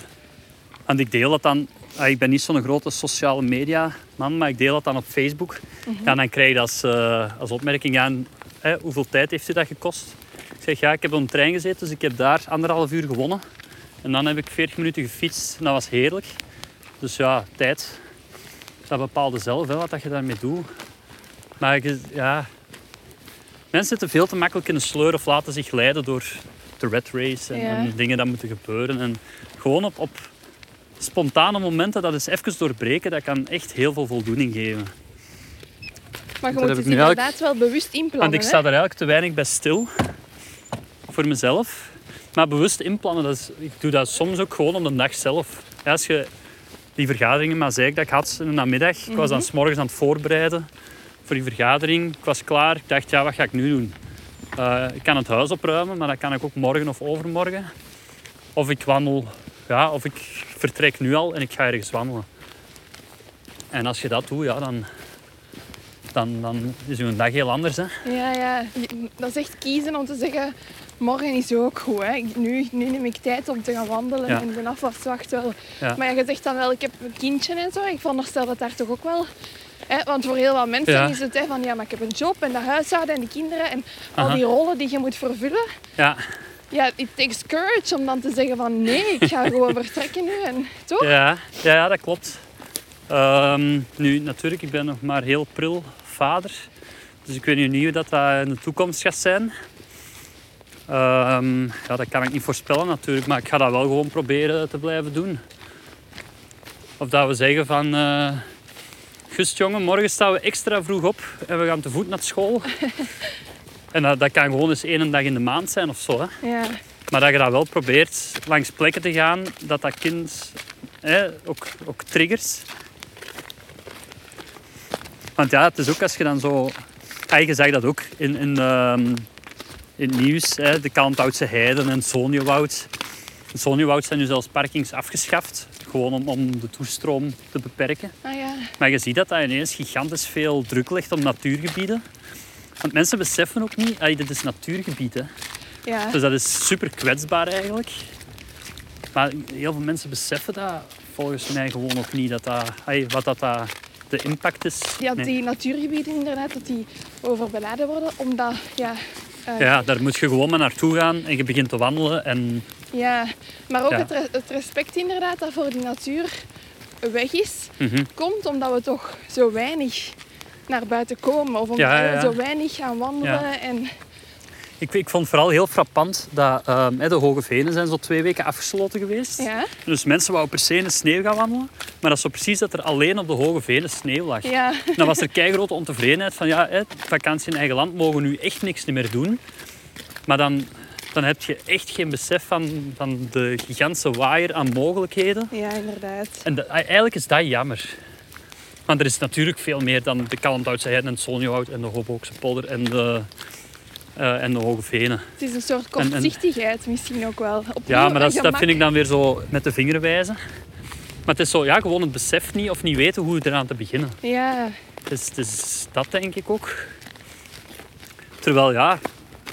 en ik deel dat dan... ah, Ik ben niet zo'n grote sociale media man, maar ik deel dat dan op Facebook. Mhm. Ja, dan krijg je als, eh, als opmerking aan... Hè, hoeveel tijd heeft u dat gekost? Ik zeg, ja, ik heb op een trein gezeten, dus ik heb daar anderhalf uur gewonnen. En dan heb ik 40 minuten gefietst en dat was heerlijk. Dus ja, tijd, dat bepaalde zelf hè, wat dat je daarmee doet. Maar ja, mensen zitten veel te makkelijk in de sleur of laten zich leiden door de red race en, Ja. en dingen dat moeten gebeuren. En gewoon op, op spontane momenten dat eens even doorbreken, dat kan echt heel veel voldoening geven. maar je dat moet het inderdaad wel bewust inplannen. Want ik hè? sta er eigenlijk te weinig bij stil. Voor mezelf. Maar bewust inplannen, dat is, ik doe dat soms ook gewoon om de dag zelf. Ja, als je die vergaderingen, maar zei ik dat ik had in de namiddag. Ik was dan 's morgens aan het voorbereiden voor die vergadering. Ik was klaar. Ik dacht, ja, wat ga ik nu doen? Eh, ik kan het huis opruimen, maar dat kan ik ook morgen of overmorgen. Of ik wandel, ja, of ik vertrek nu al en ik ga ergens wandelen. En als je dat doet, ja, dan, dan, dan is je dag heel anders. Hè? Ja, ja. Dat is echt kiezen om te zeggen... Morgen is ook goed. Hè. Nu, nu neem ik tijd om te gaan wandelen Ja. en de afwas wacht wel. Ja. Maar ja, je zegt dan wel, ik heb een kindje en zo. Ik veronderstel dat daar toch ook wel... Hè, want voor heel wat mensen Ja. is het hè, van ja, maar ik heb een job en de huishouden en de kinderen en al die rollen die je moet vervullen. Ja, Ja, it takes courage om dan te zeggen van nee, ik ga gewoon *laughs* vertrekken nu. En, toch? ja, ja, ja dat klopt. Ehm, nu, natuurlijk, ik ben nog maar heel pril vader. Dus ik weet nu niet hoe dat, dat in de toekomst gaat zijn. Ehm, ja, dat kan ik niet voorspellen natuurlijk, maar ik ga dat wel gewoon proberen te blijven doen. Of dat we zeggen van... eh Gust jongen, morgen staan we extra vroeg op en we gaan te voet naar school. *laughs* en dat, dat kan gewoon eens één dag in de maand zijn of zo. Hè. Ja. Maar dat je dat wel probeert langs plekken te gaan dat dat kind hè, ook, ook triggert. Want ja, het is ook als je dan zo... Ah, je zag dat ook in, in, ehm, in het nieuws. Hè, de Kalmthoutse Heiden en Sonjewoud. In Sonjewoud zijn nu zelfs parkings afgeschaft. Gewoon om, om de toestroom te beperken. Ah ja. Maar je ziet dat dat ineens gigantisch veel druk legt op natuurgebieden. Want mensen beseffen ook niet, ah, dit is natuurgebied. Hè. Ja. Dus dat is super kwetsbaar eigenlijk. Maar heel veel mensen beseffen dat volgens mij gewoon nog niet. Dat dat, wat dat, dat de impact is. Ja, Nee. die natuurgebieden inderdaad, dat die overbeladen worden, omdat ja, eh, Ja, daar moet je gewoon maar naartoe gaan en je begint te wandelen. En Ja, maar ook Ja. Het, re- het respect inderdaad dat voor die natuur weg is, Mhm. komt omdat we toch zo weinig naar buiten komen. Of omdat Ja, we zo weinig gaan wandelen. En, Ik, ik vond vooral heel frappant dat ehm, de Hoge Venen zijn zo twee weken afgesloten geweest. ja, Dus mensen wouden per se in de sneeuw gaan wandelen. Maar dat is zo precies dat er alleen op de Hoge Venen sneeuw lag. ja, Dan was er keigrote ontevredenheid van ja, hè, vakantie in eigen land mogen nu echt niks meer doen. Maar dan, dan heb je echt geen besef van, van de gigantische waaier aan mogelijkheden. ja, inderdaad. En de- eigenlijk is dat jammer. Want er is natuurlijk veel meer dan de Kalmthoutse Heide en het Sonjohout en de Hoboekse Polder en de, eh, en de Hoge Venen. Het is een soort En- en- kortzichtigheid misschien ook wel. Ja, maar dat, vind ik dan weer zo met de vinger wijzen. Maar het is zo, ja, gewoon het besef niet of niet weten hoe eraan te beginnen. Ja, dus dat denk ik ook. Terwijl ja,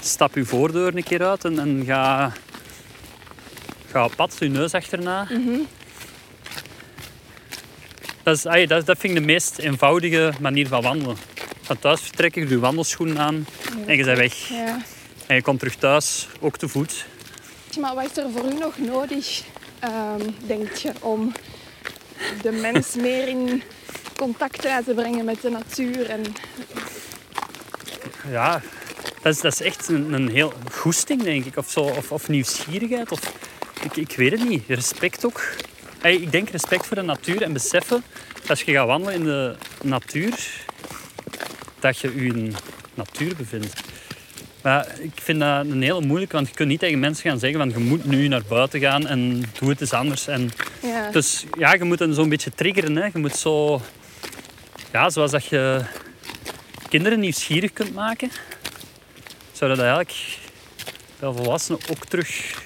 stap je voordeur een keer uit en, en ga, ga op pad, je neus achterna. Dat, is, dat, dat vind ik de meest eenvoudige manier van wandelen. Van thuis vertrekken, je je wandelschoenen aan en je bent weg. ja. En je komt terug thuis, ook te voet. Maar wat is er voor u nog nodig, ehm, denk je, om de mens *laughs* meer in contact te laten brengen met de natuur? En, Ja, dat is, dat is echt een, een heel goesting, denk ik. Of, zo, of, of nieuwsgierigheid. Of, ik, ik weet het niet. Respect ook. Ik denk respect voor de natuur en beseffen dat als je gaat wandelen in de natuur, dat je je in natuur bevindt. Maar ik vind dat een hele moeilijke, want je kunt niet tegen mensen gaan zeggen van je moet nu naar buiten gaan en doe het eens anders. En ja. dus ja, je moet hen zo'n beetje triggeren. Hè. Je moet zo... Ja, zoals dat je kinderen nieuwsgierig kunt maken, zou dat eigenlijk bij volwassenen ook terug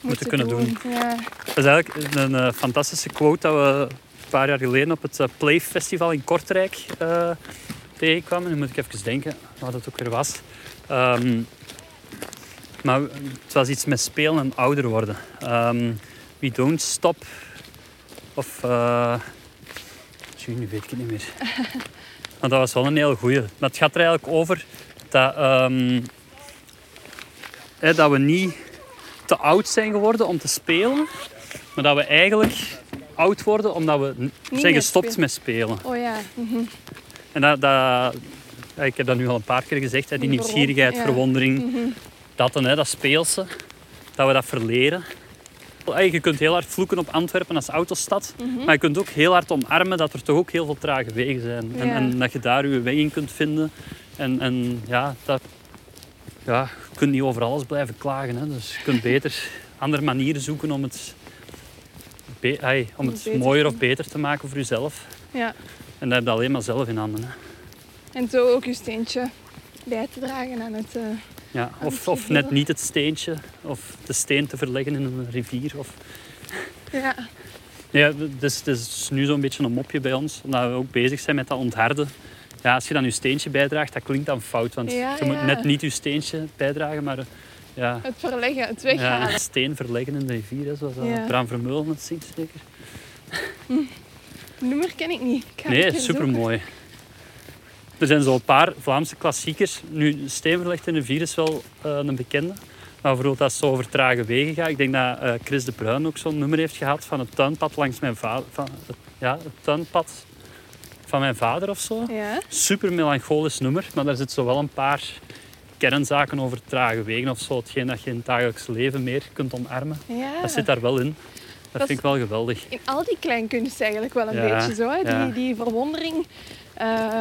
moeten kunnen doen. Ja. Dat is eigenlijk een eh, fantastische quote dat we een paar jaar geleden op het eh, Play Festival in Kortrijk eh, tegenkwamen. Nu moet ik even denken wat het ook weer was. Ehm, maar het was iets met spelen en ouder worden. Ehm we don't stop. Of... eh tjoe, nu weet ik het niet meer. *laughs* Maar dat was wel een heel goeie. Maar het gaat er eigenlijk over dat, ehm, hè, dat we niet te oud zijn geworden om te spelen. Maar dat we eigenlijk oud worden omdat we zijn gestopt spelen. met spelen. Oh ja. *laughs* En dat, dat, ik heb dat nu al een paar keer gezegd, hè, die nieuwsgierigheid, ja. verwondering. Mhm. Dat, dan, hè, dat speelse, dat we dat verleren. Je kunt heel hard vloeken op Antwerpen als autostad. Mhm. Maar je kunt ook heel hard omarmen dat er toch ook heel veel trage wegen zijn. En, en dat je daar je weg in kunt vinden. En, en ja, dat, ja, je kunt niet over alles blijven klagen. Hè. Dus je kunt beter andere manieren zoeken om het, be- om het beter mooier of beter te maken voor jezelf. ja. En dat heb je alleen maar zelf in handen. Hè. En zo ook uw steentje bij te dragen aan het... eh, Ja, of, of net niet het steentje, of de steen te verleggen in een rivier. Of... ja. Ja, dus het is nu zo'n beetje een mopje bij ons, omdat we ook bezig zijn met dat ontharden. Ja, als je dan je steentje bijdraagt, dat klinkt dan fout, want Ja, je moet ja. net niet je steentje bijdragen, maar eh, ja, Het verleggen, het ja, weghalen. steen verleggen in de rivier, hè, zoals eh, Ja. Bram Vermeulen het zingt zeker. *laughs* Nummer ken ik niet. Ik Nee, zoeken. supermooi. Er zijn zo'n paar Vlaamse klassiekers. Nu, steen verlegd in de rivier is wel eh, een bekende. Maar bijvoorbeeld als het zo over trage wegen gaat. Ik denk dat Chris de Bruin ook zo'n nummer heeft gehad van het tuinpad langs mijn vader. Van het, ja, het tuinpad van mijn vader of zo. Ja. Super melancholisch nummer, maar daar zit zo wel een paar kernzaken over trage wegen of zo. Hetgeen dat je in het dagelijks leven meer kunt omarmen. ja. Dat zit daar wel in. Dat, Dat vind ik wel geweldig. In al die kleinkunst eigenlijk wel een Ja, beetje zo. Hè? ja. Die, die verwondering. Eh,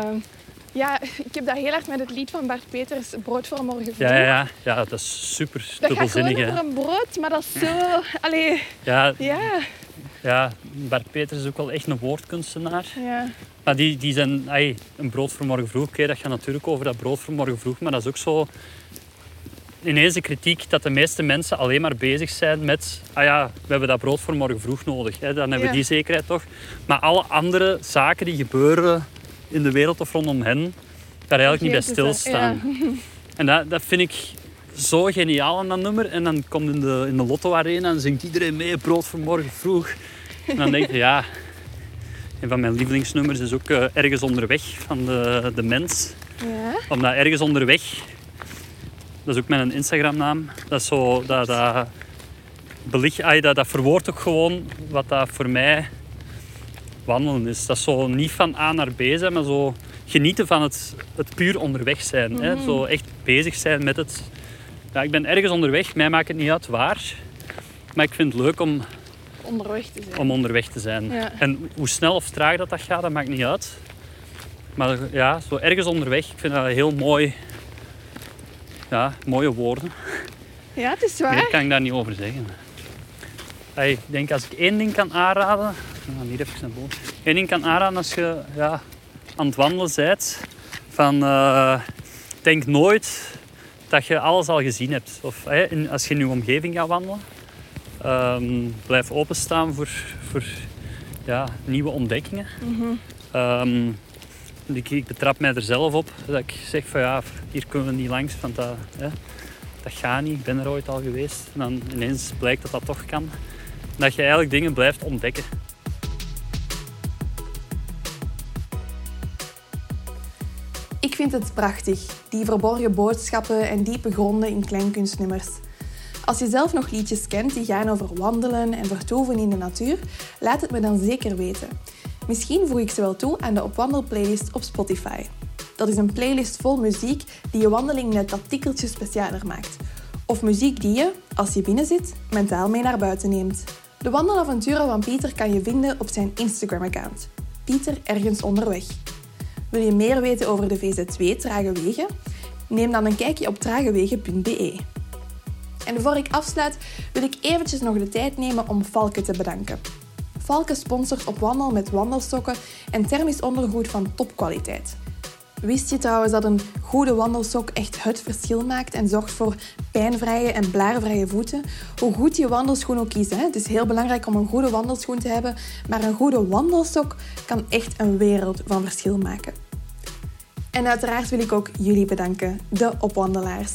ja, ik heb dat heel erg met het lied van Bart Peters, Brood voor morgen vroeg. Ja, ja, ja. dat is super Dat gaat dubbelzinnig. gewoon over een brood, maar dat is zo... Allee, Ja, ja, Ja, Bart Peters is ook wel echt een woordkunstenaar. ja. Maar die, die zijn, ey, een brood voor morgen vroeg, oké, dat gaat natuurlijk over dat brood voor morgen vroeg, maar dat is ook zo ineens de kritiek dat de meeste mensen alleen maar bezig zijn met, ah ja, we hebben dat brood voor morgen vroeg nodig. Hè, dan hebben we Ja. die zekerheid toch. Maar alle andere zaken die gebeuren in de wereld of rondom hen, daar eigenlijk niet bij stilstaan. *laughs* En dat, dat vind ik zo geniaal aan dat nummer. En dan komt in de, in de Lotto Arena en zingt iedereen mee, brood voor morgen vroeg. En dan denk je, ja, een van mijn lievelingsnummers is ook eh, Ergens onderweg van de, de Mens. Ja. Omdat Ergens onderweg, dat is ook mijn Instagram naam, dat is zo, dat, dat, belicht, ay, dat, dat verwoordt ook gewoon wat dat voor mij wandelen is. Dat is zo niet van A naar B zijn, maar zo genieten van het, het puur onderweg zijn. hè? Zo echt bezig zijn met het. Ja, ik ben ergens onderweg, mij maakt het niet uit waar. Maar ik vind het leuk om, Onderweg te zijn. om onderweg te zijn. Ja. En hoe snel of traag dat, dat gaat, dat maakt niet uit. Maar ja, zo ergens onderweg, ik vind dat heel mooi. Ja, mooie woorden. Ja, het is Meer waar. kan ik daar niet over zeggen. Hey, ik denk als ik één ding kan aanraden. Ik ga hier even naar boven. Eén ding kan aanraden als je ja, aan het wandelen bent. Van, eh, denk nooit dat je alles al gezien hebt. Of als je in je omgeving gaat wandelen. Ehm, blijf openstaan voor, voor ja, nieuwe ontdekkingen. Ehm, ik, ik betrap mij er zelf op dat ik zeg van ja, hier kunnen we niet langs, want dat, hè, dat gaat niet. Ik ben er ooit al geweest. En dan ineens blijkt dat dat toch kan. Dat je eigenlijk dingen blijft ontdekken. Ik vind het prachtig, die verborgen boodschappen en diepe gronden in kleinkunstnummers. Als je zelf nog liedjes kent die gaan over wandelen en vertoeven in de natuur, laat het me dan zeker weten. Misschien voeg ik ze wel toe aan de opwandelplaylist op Spotify. Dat is een playlist vol muziek die je wandeling net dat tikkeltje specialer maakt. Of muziek die je, als je binnen zit, mentaal mee naar buiten neemt. De wandelavonturen van Pieter kan je vinden op zijn Instagram-account. Pieter ergens onderweg. Wil je meer weten over de VZ2 Trage Wegen? Neem dan een kijkje op tragewegen.be. En voor ik afsluit, wil ik eventjes nog de tijd nemen om Valke te bedanken. Valke sponsort op wandel met wandelsokken en thermisch ondergoed van topkwaliteit. Wist je trouwens dat een goede wandelsok echt het verschil maakt en zorgt voor pijnvrije en blaarvrije voeten? Hoe goed je wandelschoen ook is, hè? het is heel belangrijk om een goede wandelschoen te hebben, maar een goede wandelsok kan echt een wereld van verschil maken. En uiteraard wil ik ook jullie bedanken, de opwandelaars.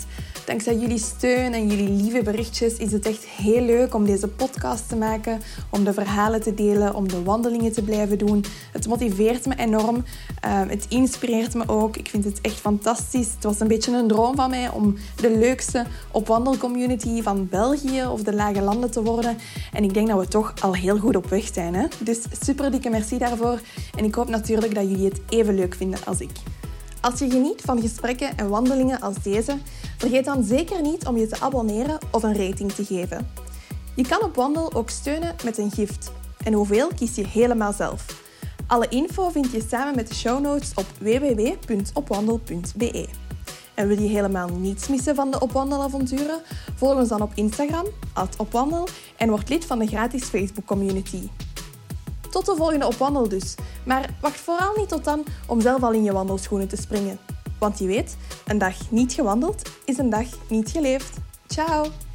Dankzij jullie steun en jullie lieve berichtjes is het echt heel leuk om deze podcast te maken, om de verhalen te delen, om de wandelingen te blijven doen. Het motiveert me enorm. Eh, het inspireert me ook. Ik vind het echt fantastisch. Het was een beetje een droom van mij om de leukste opwandelcommunity van België of de Lage Landen te worden. En ik denk dat we toch al heel goed op weg zijn. Hè? Dus super dikke merci daarvoor. En ik hoop natuurlijk dat jullie het even leuk vinden als ik. Als je geniet van gesprekken en wandelingen als deze, vergeet dan zeker niet om je te abonneren of een rating te geven. Je kan op Wandel ook steunen met een gift. En hoeveel kies je helemaal zelf. Alle info vind je samen met de show notes op www.opwandel.be. En wil je helemaal niets missen van de opwandelavonturen? Volg ons dan op Instagram, opwandel, en word lid van de gratis Facebook community. Tot de volgende opwandel dus. Maar wacht vooral niet tot dan om zelf al in je wandelschoenen te springen. Want je weet, een dag niet gewandeld is een dag niet geleefd. Ciao!